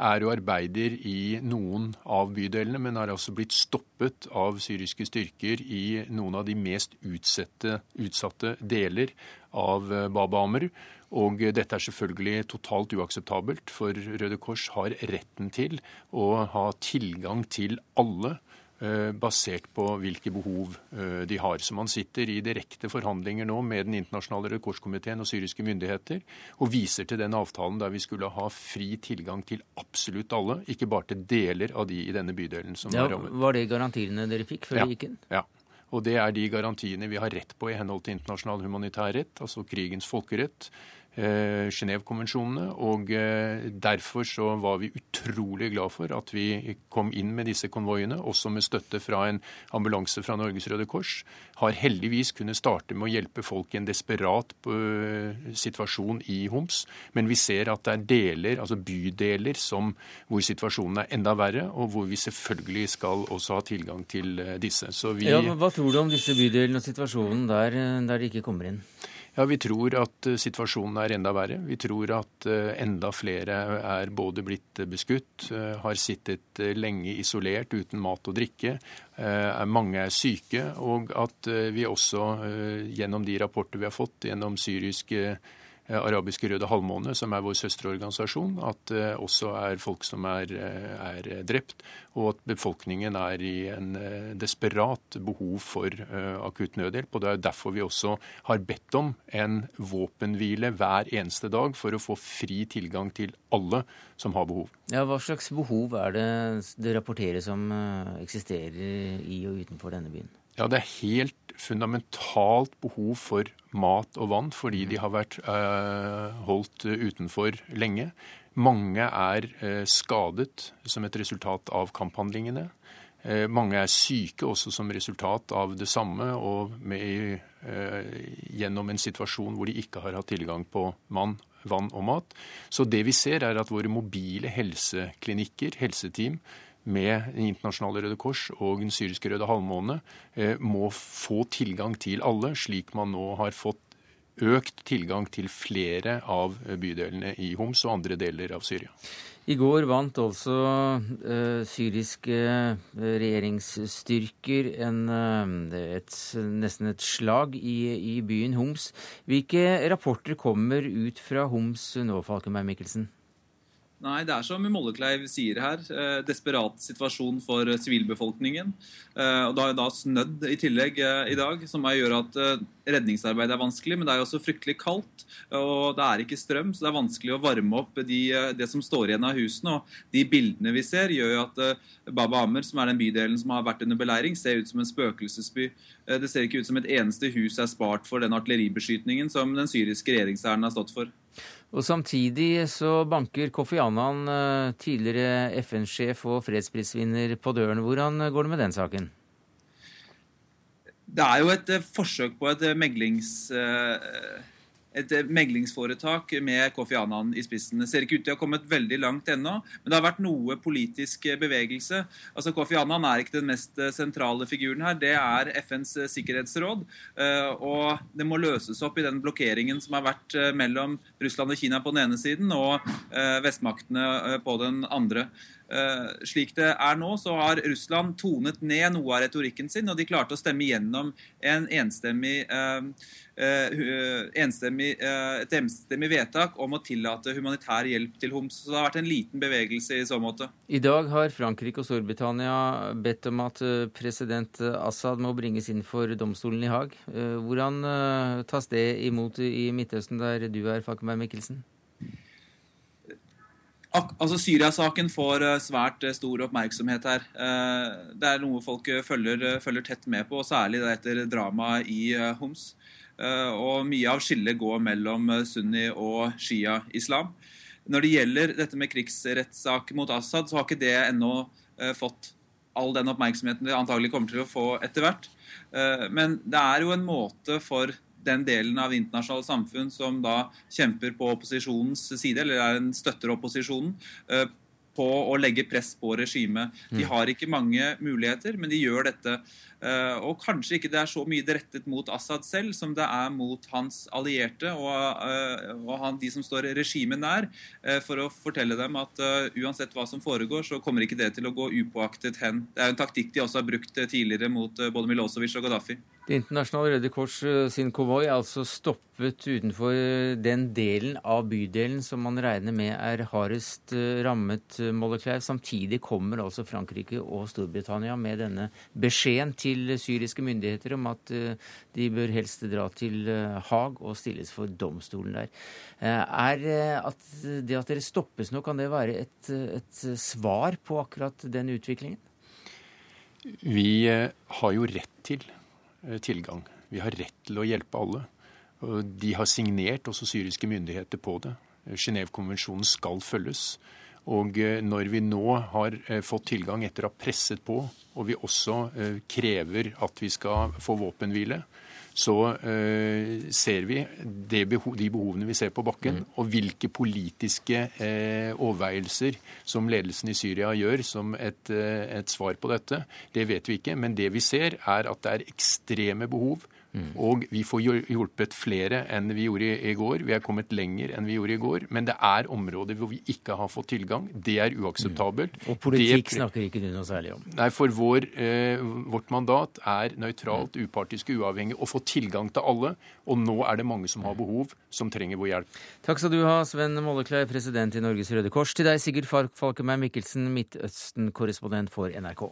Er og arbeider i noen av bydelene, men har altså blitt stoppet av syriske styrker i noen av de mest utsette, utsatte deler av Baba Amr. Og dette er selvfølgelig totalt uakseptabelt, for Røde Kors har retten til å ha tilgang til alle eh, basert på hvilke behov eh, de har. Så man sitter i direkte forhandlinger nå med Den internasjonale Røde Kors-komiteen og syriske myndigheter og viser til den avtalen der vi skulle ha fri tilgang til absolutt alle, ikke bare til deler av de i denne bydelen som ja, er rammet. Var det garantiene dere fikk før ja, dere gikk inn? Ja. Og det er de garantiene vi har rett på i henhold til internasjonal humanitærrett, altså krigens folkerett Genévekonvensjonene. Og eh, derfor så var vi utrolig glad for at vi kom inn med disse konvoiene, også med støtte fra en ambulanse fra Norges Røde Kors. Har heldigvis kunnet starte med å hjelpe folk i en desperat eh, situasjon i Homs. Men vi ser at det er deler, altså bydeler, som, hvor situasjonen er enda verre, og hvor vi selvfølgelig skal også ha tilgang til eh, disse. Vi, ja, hva tror du om disse bydelene og situasjonen der, eh, der de ikke kommer inn? Ja, Vi tror at uh, situasjonen er enda verre. Vi tror at uh, enda flere er både blitt beskutt, uh, har sittet lenge isolert uten mat og drikke, mange er syke, og at vi også gjennom de rapporter vi har fått gjennom syriske Eh, arabiske Røde Halvmåne, som er vår søsterorganisasjon, at det eh, også er folk som er, eh, er, drept, og at befolkningen er i en desperat behov for akutt nødhjelp. og Det er derfor vi også har bedt om en våpenhvile hver eneste dag for å få fri tilgang til alle som har behov. Ja, Hva slags behov er det det rapporteres om eksisterer i og utenfor denne byen? Ja, Det er helt fundamentalt behov for mat og vann fordi de har vært eh, holdt utenfor lenge. Mange er eh, skadet som et resultat av kamphandlingene. Eh, mange er syke også som resultat av det samme, og med, eh, gjennom en situasjon hvor de ikke har hatt tilgang på mann, vann og mat. Så det vi ser, er at våre mobile helseklinikker, helseteam, med Den internasjonale Røde Kors og Den syriske Røde Halvmåne eh, må få tilgang til alle, slik man nå har fått økt tilgang til flere av bydelene i Homs og andre deler av Syria. I går vant altså uh, syriske regjeringsstyrker en, et, nesten et slag i, i, byen Homs. Hvilke rapporter kommer ut fra Homs nå, Falkenberg Mikkelsen? Nei, det er som Mollekleiv sier her. Eh, desperat situasjon for sivilbefolkningen. Eh, og Det har da snødd i tillegg eh, i dag, som gjør at redningsarbeidet er vanskelig, men det er jo også fryktelig kaldt. Og det er ikke strøm, så det er vanskelig å varme opp de, det som står igjen av husene. Og de bildene vi ser, gjør jo at Baba Amer, som er den bydelen som har vært under beleiring, ser ut som en spøkelsesby. Det ser ikke ut som et eneste hus er spart for den artilleribeskytningen som den syriske regjeringshæren har stått for. Og Samtidig så banker Kofi Annan, tidligere FN-sjef og fredsprisvinner, på døren. Hvordan går det med den saken? Det er jo et forsøk på et meglings et eh, meglingsforetak med Kofi Annan i spissen. Det ser ikke ut til å ha kommet veldig langt ennå, men det har vært noe politisk bevegelse. Altså Kofi Annan er ikke den mest eh, sentrale figuren her. Det er FNs eh, sikkerhetsråd. Og det må løses opp i den blokkeringen som har vært mellom Russland og Kina på den ene siden og vestmaktene på den andre. Slik det er nå, så har Russland tonet ned noe av retorikken sin, og de klarte å stemme gjennom en enstemmig Eh, enstemmig, eh, et enstemmig vedtak om å tillate humanitær hjelp til Homs. Så det har vært en liten bevegelse i så måte. I dag har Frankrike og Storbritannia bedt om at eh, president Assad må bringes inn for domstolen i Haag. Hvordan tas det imot i Midtøsten, der du er, Fakkenberg Mikkelsen? Altså Syria-saken får svært stor oppmerksomhet her. Det er noe folk følger, følger tett med på, særlig etter dramaet i Homs. Eh, og mye av skillet går mellom eh, sunni og shia-islam. Når det gjelder dette med krigsrettssak mot Assad, så har ikke det ennå eh, fått all den oppmerksomheten det antagelig kommer til å få etter hvert. Men det er jo en måte for den delen av internasjonale samfunn som da kjemper på opposisjonens side, eller er en støtter opposisjonen, på å legge press på regimet. De mm. har ikke mange muligheter, men de gjør dette Eh, og kanskje ikke det er så mye rettet mot Assad selv som det er mot hans allierte og, eh, og han, de som står regimet nær, eh, for å fortelle dem at uansett hva som foregår, så kommer ikke det til å gå upåaktet hen. Det er en taktikk de også har brukt tidligere mot både Milosevic og Gaddafi. Det internasjonale Røde Kors sin konvoi er altså stoppet utenfor den delen av bydelen som man regner med er hardest rammet, Mollekleiv. Samtidig kommer altså Frankrike og Storbritannia med denne beskjeden til til syriske myndigheter om at eh, de bør helst dra til eh, Haag og stilles for domstolen der. Eh, er at det at dere stoppes nå, kan det være et, et svar på akkurat den utviklingen? Vi har jo rett til tilgang. Vi har rett til å hjelpe alle. De har signert, også syriske myndigheter, på det. Genévekonvensjonen skal følges. Og eh, når vi nå har eh, fått tilgang etter å ha presset på, og vi også eh, krever at vi skal få våpenhvile, så ser vi de behovene vi ser på bakken, mm. og hvilke politiske overveielser som ledelsen i Syria gjør som et, et svar på dette. Det vet vi ikke. Men det vi ser, er at det er ekstreme behov Mm. Og vi får hjulpet flere enn vi gjorde i går. Vi er kommet lenger enn vi gjorde i går. Men det er områder hvor vi ikke har fått tilgang. Det er uakseptabelt. Mm. Og politikk det, snakker ikke du noe særlig om? Nei, for vår, eh, vårt mandat er nøytralt, upartisk og uavhengig Å få tilgang til alle. Og nå er det mange som har behov, som trenger vår hjelp. Takk skal du ha, Sven Mollekleiv, president i Norges Røde Kors. Til deg, Sigurd Falkenberg Mikkelsen, Midtøsten-korrespondent for NRK.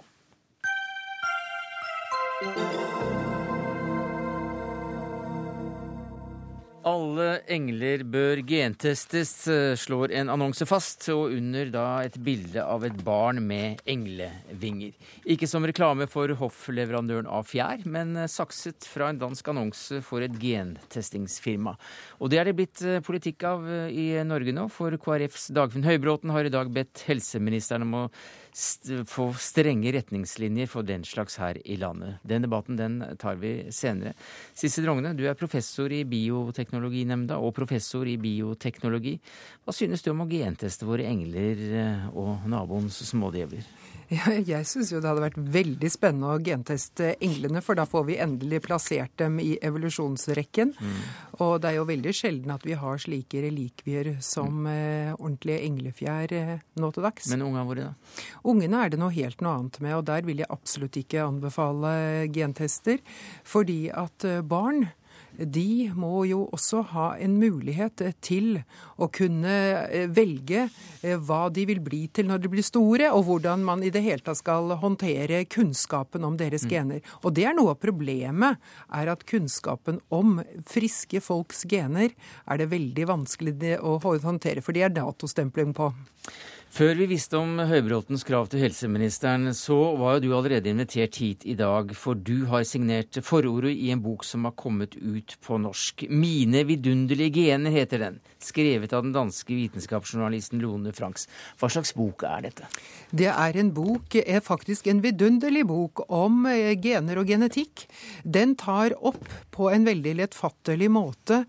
Alle engler bør gentestes, eh, slår en annonse fast, og under da et bilde av et barn med englevinger. Ikke som reklame for hoffleverandøren av fjær, men eh, sakset fra en dansk annonse for et gentestingsfirma. Og det er det blitt eh, politikk av i Norge nå, for KrFs Dagfinn Høybråten har i dag bedt helseministeren om å få strenge retningslinjer for den slags her i landet. Den debatten den tar vi senere. Sissel Rogne, du er professor i Bioteknologinemnda og professor i bioteknologi. Hva synes du om å genteste våre engler eh, og naboens smådjevler? Jeg syns jo det hadde vært veldig spennende å genteste englene, for da får vi endelig plassert dem i evolusjonsrekken. Mm. Og det er jo veldig sjelden at vi har slike relikvier som mm. eh, ordentlige englefjær eh, nå til dags. Men ungene våre, da? Ungene er det noe helt noe annet med, og der vil jeg absolutt ikke anbefale gentester. Fordi at eh, barn de må jo også ha en mulighet til å kunne eh, velge eh, hva de vil bli til når de blir store, og hvordan man i det hele tatt skal håndtere kunnskapen om deres mm. gener. Og det er noe av problemet, er at kunnskapen om friske folks gener er det veldig vanskelig å håndtere, for de er datostempling på. Før vi visste om Høybråtens krav til helseministeren, så var jo du allerede invitert hit i dag, for du har signert forordet i en bok som har kommet ut på norsk. 'Mine vidunderlige gener' heter den, skrevet av den danske vitenskapsjournalisten Lone Franks. Hva slags bok er dette? Det er en bok, er faktisk en vidunderlig bok om eh, gener og genetikk. Den tar opp på en veldig lettfattelig måte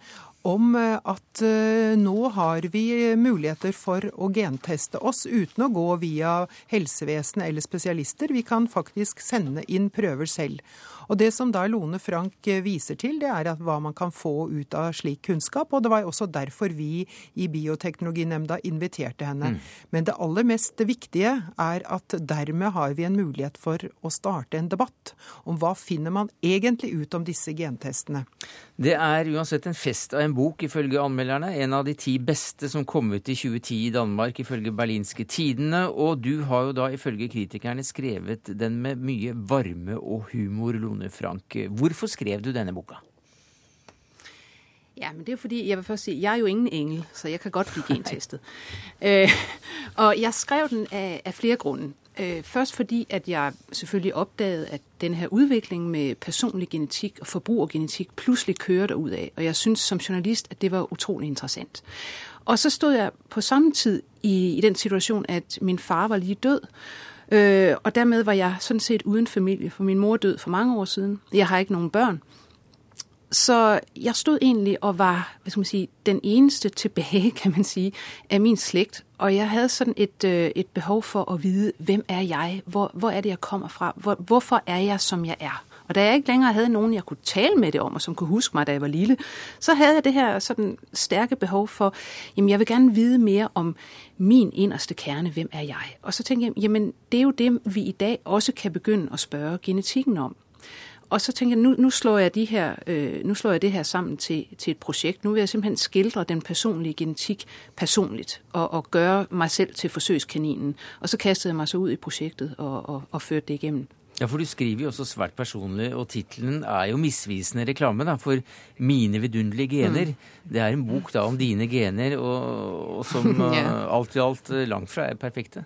om eh, at eh, nå har vi muligheter for å genteste oss uten å gå via helsevesenet eller spesialister. Vi kan faktisk sende inn prøver selv. Og Det som da Lone Frank eh, viser til, det er hva man kan få ut av slik kunnskap. Og det var også derfor vi i Bioteknologinemnda inviterte henne. Mm. Men det aller mest viktige er at dermed har vi en mulighet for å starte en debatt om hva finner man egentlig ut om disse gentestene. Det er uansett en fest av en bok, ifølge anmelderne. En av de ti beste som kom ut i 2010 i Danmark, ifølge Berlinske Tidene. Og du har jo da ifølge kritikerne skrevet den med mye varme og humor, Lone. Frank. Hvorfor skrev du denne boka? Ja, men det er fordi, jeg vil først si, jeg er jo ingen engel, så jeg kan godt bli [laughs] gentestet. øh, og jeg skrev den av, av flere grunner. Øh, først fordi, at jeg selvfølgelig oppdaget, at denne her utvikling med personlig genetikk og forbrukergenetikk plutselig kører ud af. Og jeg syntes som journalist, at det var utrolig interessant. Og så stod jeg på samme tid i, i den situation, at min far var lige død. Øh, og dermed var jeg sådan set uden familie, for min mor død for mange år siden. Jeg har ikke noen børn. Så jeg stod egentlig og var sige, den eneste tilbake, [laughs] kan man si, av min slekt. Og jeg hadde sådan et, øh, et behov for å vite hvem er jeg? Hvor, hvor er det, jeg kommer fra? Hvor, hvorfor er jeg, som jeg er? Og da jeg ikke lenger hadde noen jeg kunne tale med det om, og som kunne huske meg da jeg var lille, så hadde jeg det her sådan stærke behov for, jamen jeg vil gerne vite mer om min innerste kerne, hvem er jeg? Og så tænkte jeg, jamen det er jo det, vi i dag også kan begynne å spørge genetikken om. Og så tænkte jeg, nu, nu, slår jeg de her, øh, nu slår jeg det her sammen til, til et projekt. Nu vil jeg simpelthen skildre den personlige genetik personligt og, og gøre mig selv til forsøgskaninen. Og så kastede jeg mig så ud i projektet og, og, og førte det igennem. Ja, for du skriver jo også svært personlig, og tittelen er jo misvisende reklame da, for 'Mine vidunderlige gener'. Mm. Det er en bok da om dine gener, og, og som [laughs] ja. alt i alt langt fra er perfekte.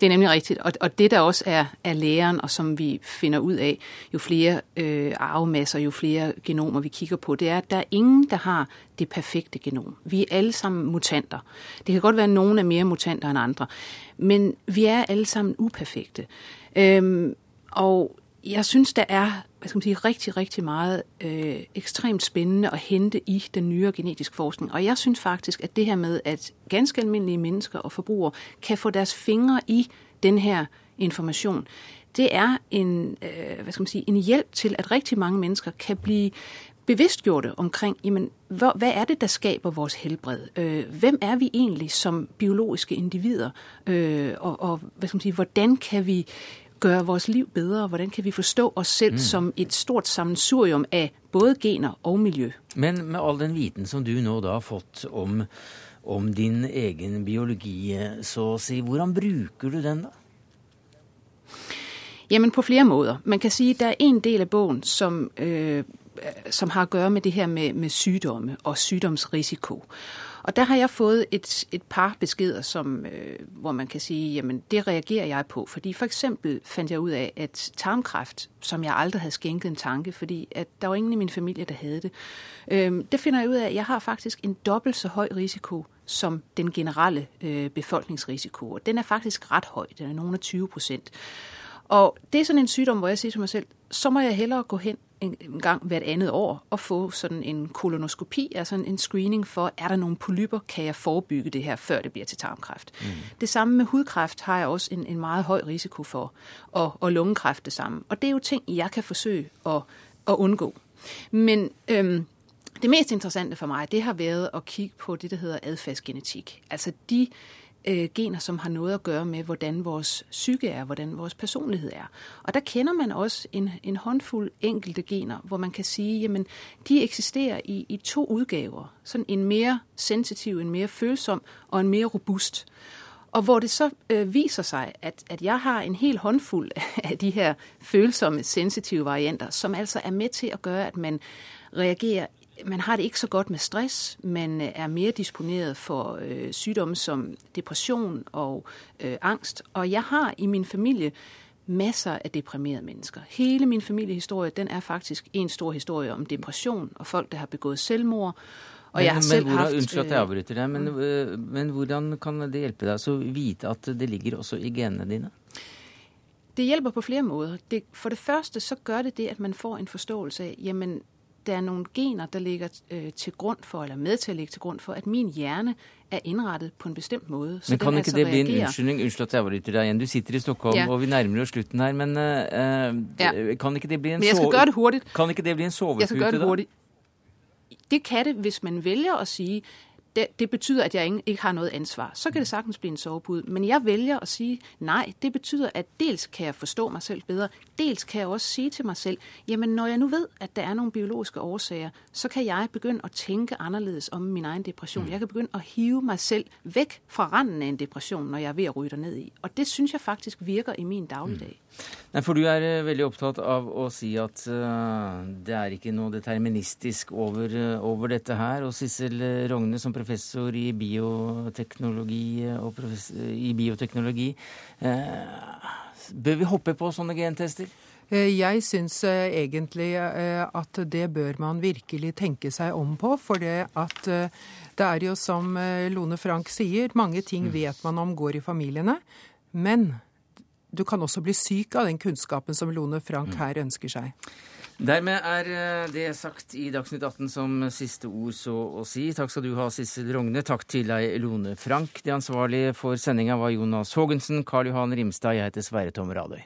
Det er nemlig rigtigt. Og, det, der også er, er læren, og som vi finner ud af, jo flere øh, arvemasser, jo flere genomer vi kigger på, det er, at der er ingen, der har det perfekte genom. Vi er alle sammen mutanter. Det kan godt være, at nogen er mere mutanter end andre, men vi er alle sammen uperfekte. Øhm, og jeg synes, der er hvad skal man sige, rigtig, rigtig meget øh, ekstremt spændende at hente i den nyere genetiske forskning. Og jeg synes faktisk, at det her med, at ganske almindelige mennesker og forbrugere kan få deres fingre i den her information, det er en, øh, skal man sige, en hjælp til, at rigtig mange mennesker kan blive bevidstgjorte omkring, jamen, hvad, hvad er det, der skaber vores helbred? Øh, hvem er vi egentlig som biologiske individer? Øh, og, og hvad skal man sige, hvordan kan vi gøre vores liv bedre? Hvordan kan vi forstå os selv mm. som et stort sammensurium af både gener og miljø? Men med all den viten som du nå da har fått om, om din egen biologi, så si, hvordan bruker du den da? Jamen på flere måder. Man kan si der er en del av bogen, som, øh, som har å gjøre med det her med, med sygdomme og sygdomsrisiko. Og der har jeg fået et, et par beskeder, som, øh, hvor man kan sige, jamen det reagerer jeg på. Fordi for eksempel fandt jeg ud af, at tarmkræft, som jeg aldrig havde skænket en tanke, fordi at der var ingen i min familie, der havde det, øh, det finder jeg ud af, at jeg har faktisk en dobbelt så høj risiko som den generelle øh, befolkningsrisiko. Og den er faktisk ret høj, den er nogen af 20 procent. Og det er sådan en sygdom, hvor jeg siger til mig selv, så må jeg hellere gå hen en gang hvert andet år å få sådan en kolonoskopi, altså en screening for, er der nogle polyper, kan jeg forebygge det her, før det bliver til tarmkræft. Mm. Det samme med hudkræft har jeg også en, en meget høj risiko for, og, og lungekræft det samme. Og det er jo ting, jeg kan forsøge at, at undgå. Men øhm, det mest interessante for mig, det har været at kigge på det, der hedder adfærdsgenetik. Altså de øh, gener, som har noget at gøre med, hvordan vores psyke er, hvordan vores personlighed er. Og der kender man også en, en håndfuld enkelte gener, hvor man kan sige, jamen, de eksisterer i, i to udgaver. Sådan en mere sensitiv, en mere følsom og en mere robust. Og hvor det så øh, viser sig, at, at jeg har en hel håndfuld [laughs] af de her følsomme, sensitive varianter, som altså er med til at gøre, at man reagerer man har det ikke så godt med stress, man øh, er mer disponeret for øh, sygdomme som depresjon og øh, angst. Og jeg har i min familie masser av deprimerede mennesker. Hele min familiehistorie, den er faktisk en stor historie om depresjon og folk, der har begått selvmord. Og men, jeg har selv hvordan, haft... Unnskyld at jeg øh, avbryter deg, men, øh, men hvordan kan det hjelpe deg å vite at det ligger også i genene dine? Det hjelper på flere måder. Det, for det første så gør det det, at man får en forståelse av jamen, der er nogle gener, der ligger øh, til grund for, eller med til at ligge til grund for, at min hjerne er innrettet på en bestemt måde. Så Men kan ikke altså det bli en unnskyldning? Unnskyld at jeg avbryter deg igjen. Du sitter i Stockholm, Ja. og vi nærmer oss slutten her, men uh, Ja. kan ikke det bli en sove- det. Kan ikke det bli en sovepute, det da? Det kan det, hvis man velger å sige, det, det betyder, at jeg ikke, ikke har noe ansvar. Så kan det sagtens bli en sovepude. Men jeg velger å si nei. det betyder, at dels kan jeg forstå meg selv bedre, dels kan jeg også si til meg selv, jamen når jeg nå vet at det er noen biologiske årsager, så kan jeg begynne å tenke annerledes om min egen depression. Jeg kan begynne å hive meg selv væk fra randen av en depression, når jeg er ved å rydde ned i. Og det synes jeg faktisk virker i min dagligdag. Nei, for du er eh, veldig opptatt av å si at uh, det er ikke noe deterministisk over, uh, over dette her. Og Sissel Rogne som professor i bioteknologi, eh, og profess- i bioteknologi Bør vi hoppe på sånne gentester? Jeg syns egentlig at det bør man virkelig tenke seg om på. For det at det er jo som Lone Frank sier, mange ting vet man om går i familiene. Men du kan også bli syk av den kunnskapen som Lone Frank her ønsker seg. Dermed er eh, det sagt i Dagsnytt 18 som siste ord så å si. Takk skal du ha, Sissel Rogne. Takk til deg, Lone Frank. Det ansvarlige for sendinga var Jonas Haagensen. Karl Johan Rimstad. Jeg heter Sverre Tom Radøy.